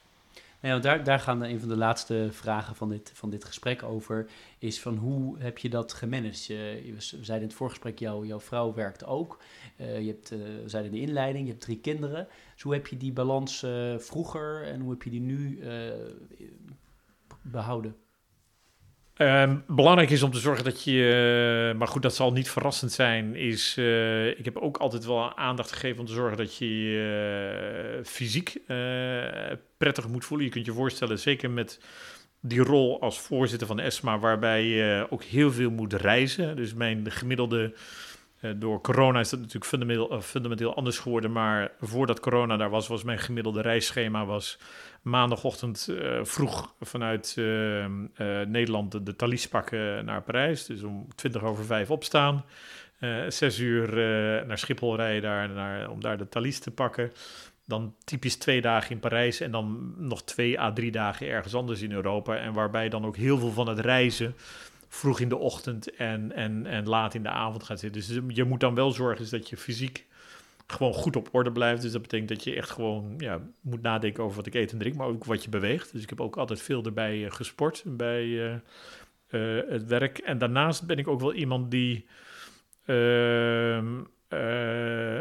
Ja, daar, daar gaan een van de laatste vragen van dit, van dit gesprek over. Is van hoe heb je dat gemanaged? We zeiden in het voorgesprek, jou, jouw vrouw werkt ook. Uh, je hebt, uh, we zeiden in de inleiding, je hebt drie kinderen. Dus hoe heb je die balans uh, vroeger en hoe heb je die nu behouden? Uh, belangrijk is om te zorgen dat je, uh, maar goed, dat zal niet verrassend zijn, is, uh, ik heb ook altijd wel aandacht gegeven om te zorgen dat je fysiek prettig moet voelen. Je kunt je voorstellen, zeker met die rol als voorzitter van ESMA, waarbij je ook heel veel moet reizen. Dus mijn gemiddelde, door corona is dat natuurlijk fundamenteel, fundamenteel anders geworden, maar voordat corona daar was, was mijn gemiddelde reisschema was maandagochtend uh, vroeg vanuit uh, uh, Nederland de, de Thalys pakken naar Parijs. Dus om 20 over 5 opstaan. zes uur naar Schiphol rijden daar, naar, om daar de Thalys te pakken. Dan typisch twee dagen in Parijs en dan nog twee à drie dagen ergens anders in Europa. En waarbij dan ook heel veel van het reizen vroeg in de ochtend en, en, en laat in de avond gaat zitten. Dus je moet dan wel zorgen dat je fysiek gewoon goed op orde blijft. Dus dat betekent dat je echt gewoon ja, moet nadenken over wat ik eet en drink, maar ook wat je beweegt. Dus ik heb ook altijd veel erbij uh, gesport bij uh, uh, het werk. En daarnaast ben ik ook wel iemand die. Ehm,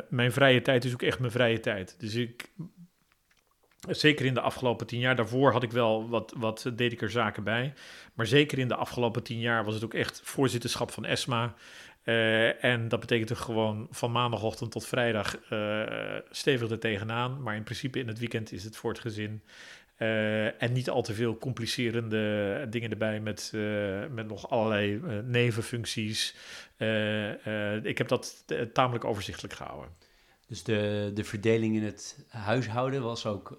mijn vrije tijd is ook echt mijn vrije tijd. Dus ik. Zeker in de afgelopen tien jaar. Daarvoor had ik wel wat, wat deed ik er zaken bij. Maar zeker in de afgelopen tien jaar was het ook echt voorzitterschap van ESMA. Uh, en dat betekent er gewoon van maandagochtend tot vrijdag uh, stevig er tegenaan. Maar in principe in het weekend is het voor het gezin. en niet al te veel complicerende dingen erbij met, met nog allerlei nevenfuncties. ik heb dat tamelijk overzichtelijk gehouden. Dus de, de verdeling in het huishouden was ook,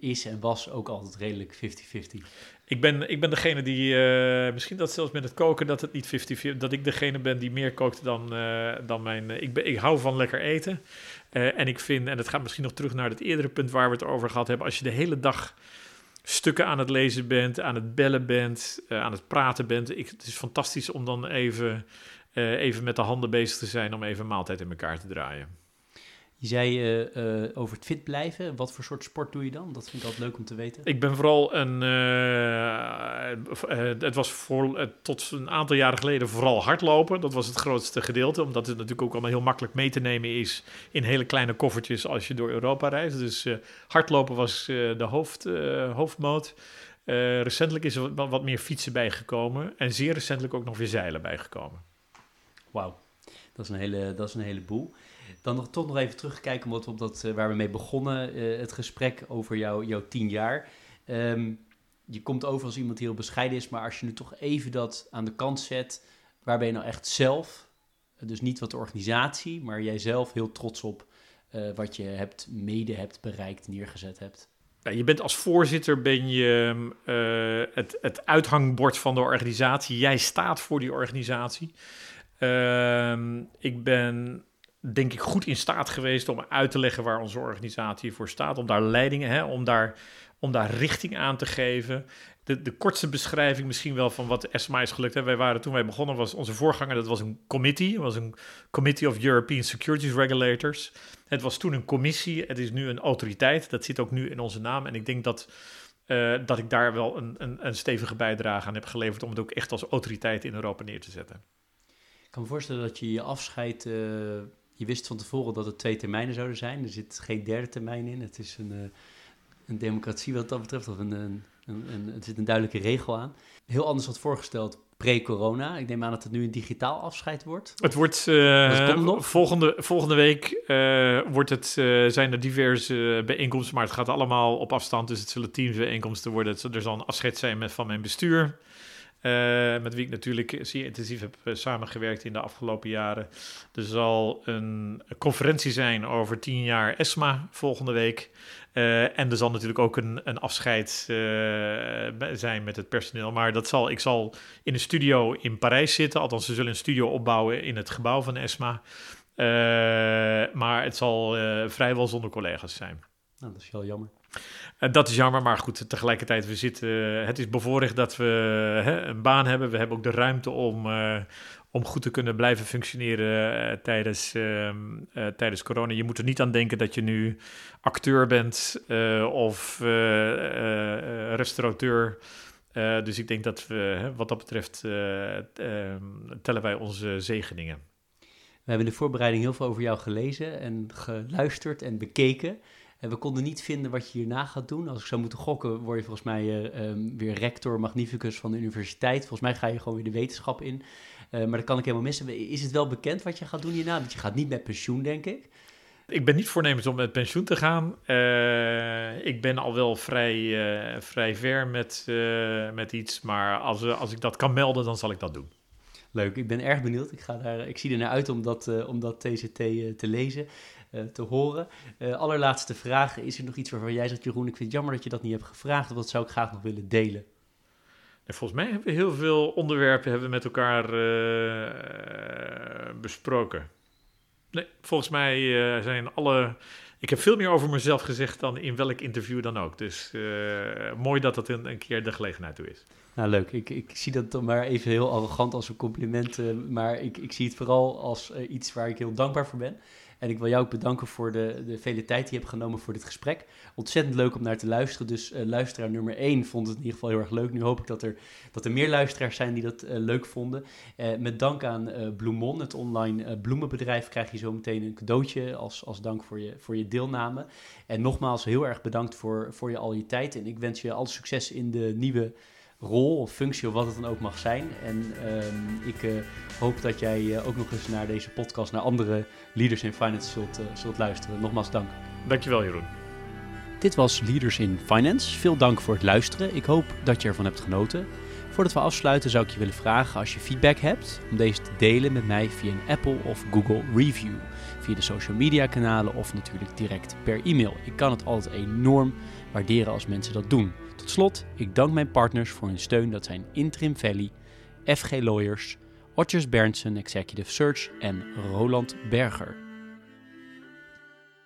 is en was ook altijd redelijk 50-50. Ik ben, ik ben degene die, uh, misschien dat zelfs met het koken, dat het niet 50-50, dat ik degene ben die meer kookt dan, uh, dan mijn. Ik, ben, ik hou van lekker eten. en ik vind, en het gaat misschien nog terug naar het eerdere punt waar we het over gehad hebben, als je de hele dag stukken aan het lezen bent, aan het bellen bent, aan het praten bent. Ik, het is fantastisch om dan even, even met de handen bezig te zijn om even een maaltijd in elkaar te draaien. Je zei uh, uh, over het fit blijven. Wat voor soort sport doe je dan? Dat vind ik altijd leuk om te weten. Ik ben vooral een. Uh, het was voor, tot een aantal jaren geleden vooral hardlopen. Dat was het grootste gedeelte. Omdat het natuurlijk ook allemaal heel makkelijk mee te nemen is. in hele kleine koffertjes als je door Europa reist. Dus hardlopen was de hoofd, hoofdmoot. recentelijk is er wat, wat meer fietsen bijgekomen. En zeer recentelijk ook nog weer zeilen bijgekomen. Wauw, dat, is een hele, dat is een heleboel. Dan nog, toch nog even terugkijken op dat, uh, waar we mee begonnen, uh, het gesprek over jou, jouw tien jaar. Um, je komt over als iemand die heel bescheiden is, maar als je nu toch even dat aan de kant zet, waar ben je nou echt zelf, dus niet wat de organisatie, maar jij zelf heel trots op uh, wat je hebt, mede hebt bereikt, neergezet hebt? Ja, je bent als voorzitter ben je uh, het, het uithangbord van de organisatie. Jij staat voor die organisatie. Uh, ik ben denk ik, goed in staat geweest om uit te leggen waar onze organisatie voor staat. Om daar leidingen, hè, om, daar, om daar richting aan te geven. De, de kortste beschrijving misschien wel van wat ESMA is gelukt. Hè. Wij waren toen wij begonnen, was onze voorganger, dat was een committee. was een Committee of European Securities Regulators. Het was toen een commissie, het is nu een autoriteit. Dat zit ook nu in onze naam. En ik denk dat, uh, dat ik daar wel een, een, een stevige bijdrage aan heb geleverd om het ook echt als autoriteit in Europa neer te zetten. Ik kan me voorstellen dat je je afscheid uh je wist van tevoren dat het twee termijnen zouden zijn. Er zit geen derde termijn in. Het is een, uh, een democratie wat dat betreft, of een, een, een, er zit een duidelijke regel aan. Heel anders had voorgesteld pre-corona. Ik neem aan dat het nu een digitaal afscheid wordt. Het wordt uh, volgende, volgende week uh, wordt het, uh, zijn er diverse bijeenkomsten, maar het gaat allemaal op afstand. Dus het zullen teamsbijeenkomsten worden. Er zal een afscheid zijn met, van mijn bestuur. Uh, met wie ik natuurlijk zeer intensief heb uh, samengewerkt in de afgelopen jaren. Er zal een conferentie zijn over tien jaar ESMA volgende week. Uh, en er zal natuurlijk ook een, een afscheid zijn met het personeel. Maar dat zal, ik zal in een studio in Parijs zitten. Althans, ze zullen een studio opbouwen in het gebouw van ESMA. maar het zal vrijwel zonder collega's zijn. Nou, dat is wel jammer. Uh, dat is jammer, maar goed, tegelijkertijd, we zitten, het is bevoorrecht dat we hè, een baan hebben. We hebben ook de ruimte om, uh, om goed te kunnen blijven functioneren uh, tijdens, ehm, tijdens corona. Je moet er niet aan denken dat je nu acteur bent of restaurateur. dus ik denk dat we, wat dat betreft, ehm, tellen wij onze zegeningen. We hebben in de voorbereiding heel veel over jou gelezen en geluisterd en bekeken. En we konden niet vinden wat je hierna gaat doen. Als ik zou moeten gokken, word je volgens mij uh, um, weer rector magnificus van de universiteit. Volgens mij ga je gewoon weer de wetenschap in. Uh, maar dat kan ik helemaal missen. Is het wel bekend wat je gaat doen hierna? Want je gaat niet met pensioen, denk ik. Ik ben niet voornemens om met pensioen te gaan. Uh, ik ben al wel vrij, vrij ver met, met iets. Maar als, als ik dat kan melden, dan zal ik dat doen. Leuk, ik ben erg benieuwd. Ik, ga daar, ik zie er naar uit om dat, om dat TCT te lezen. Eh, te horen. Uh, allerlaatste vraag. Is er nog iets waarvan jij zegt, Jeroen, ik vind het jammer dat je dat niet hebt gevraagd, of dat zou ik graag nog willen delen? volgens mij hebben we heel veel onderwerpen hebben we met elkaar uh, besproken. Nee, volgens mij zijn alle... Ik heb veel meer over mezelf gezegd dan in welk interview dan ook. Dus mooi dat dat een, een, keer de gelegenheid toe is. Nou, leuk. Ik, ik zie dat dan maar even heel arrogant als een compliment. maar ik, ik zie het vooral als iets waar ik heel dankbaar voor ben. En ik wil jou ook bedanken voor de, de vele tijd die je hebt genomen voor dit gesprek. Ontzettend leuk om naar te luisteren. Dus uh, luisteraar nummer 1 vond het in ieder geval heel erg leuk. Nu hoop ik dat er, dat er meer luisteraars zijn die dat uh, leuk vonden. Uh, met dank aan Bloemon, het online bloemenbedrijf, krijg je zo meteen een cadeautje als, als dank voor je, voor je deelname. En nogmaals heel erg bedankt voor, voor je al je tijd. En ik wens je al succes in de nieuwe rol of functie of wat het dan ook mag zijn. En ehm, ik uh, hoop dat jij uh, ook nog eens naar deze podcast, naar andere leaders in finance zult, uh, zult luisteren. Nogmaals dank. Dankjewel Jeroen. Dit was Leaders in Finance. Veel dank voor het luisteren. Ik hoop dat je ervan hebt genoten. Voordat we afsluiten zou ik je willen vragen als je feedback hebt om deze te delen met mij via een Apple of Google review. Via de social media kanalen of natuurlijk direct per e-mail. Ik kan het altijd enorm waarderen als mensen dat doen. Tot slot, ik dank mijn partners voor hun steun. Dat zijn Interim Valley, FG Lawyers, Otjes Berndsen Executive Search en Roland Berger.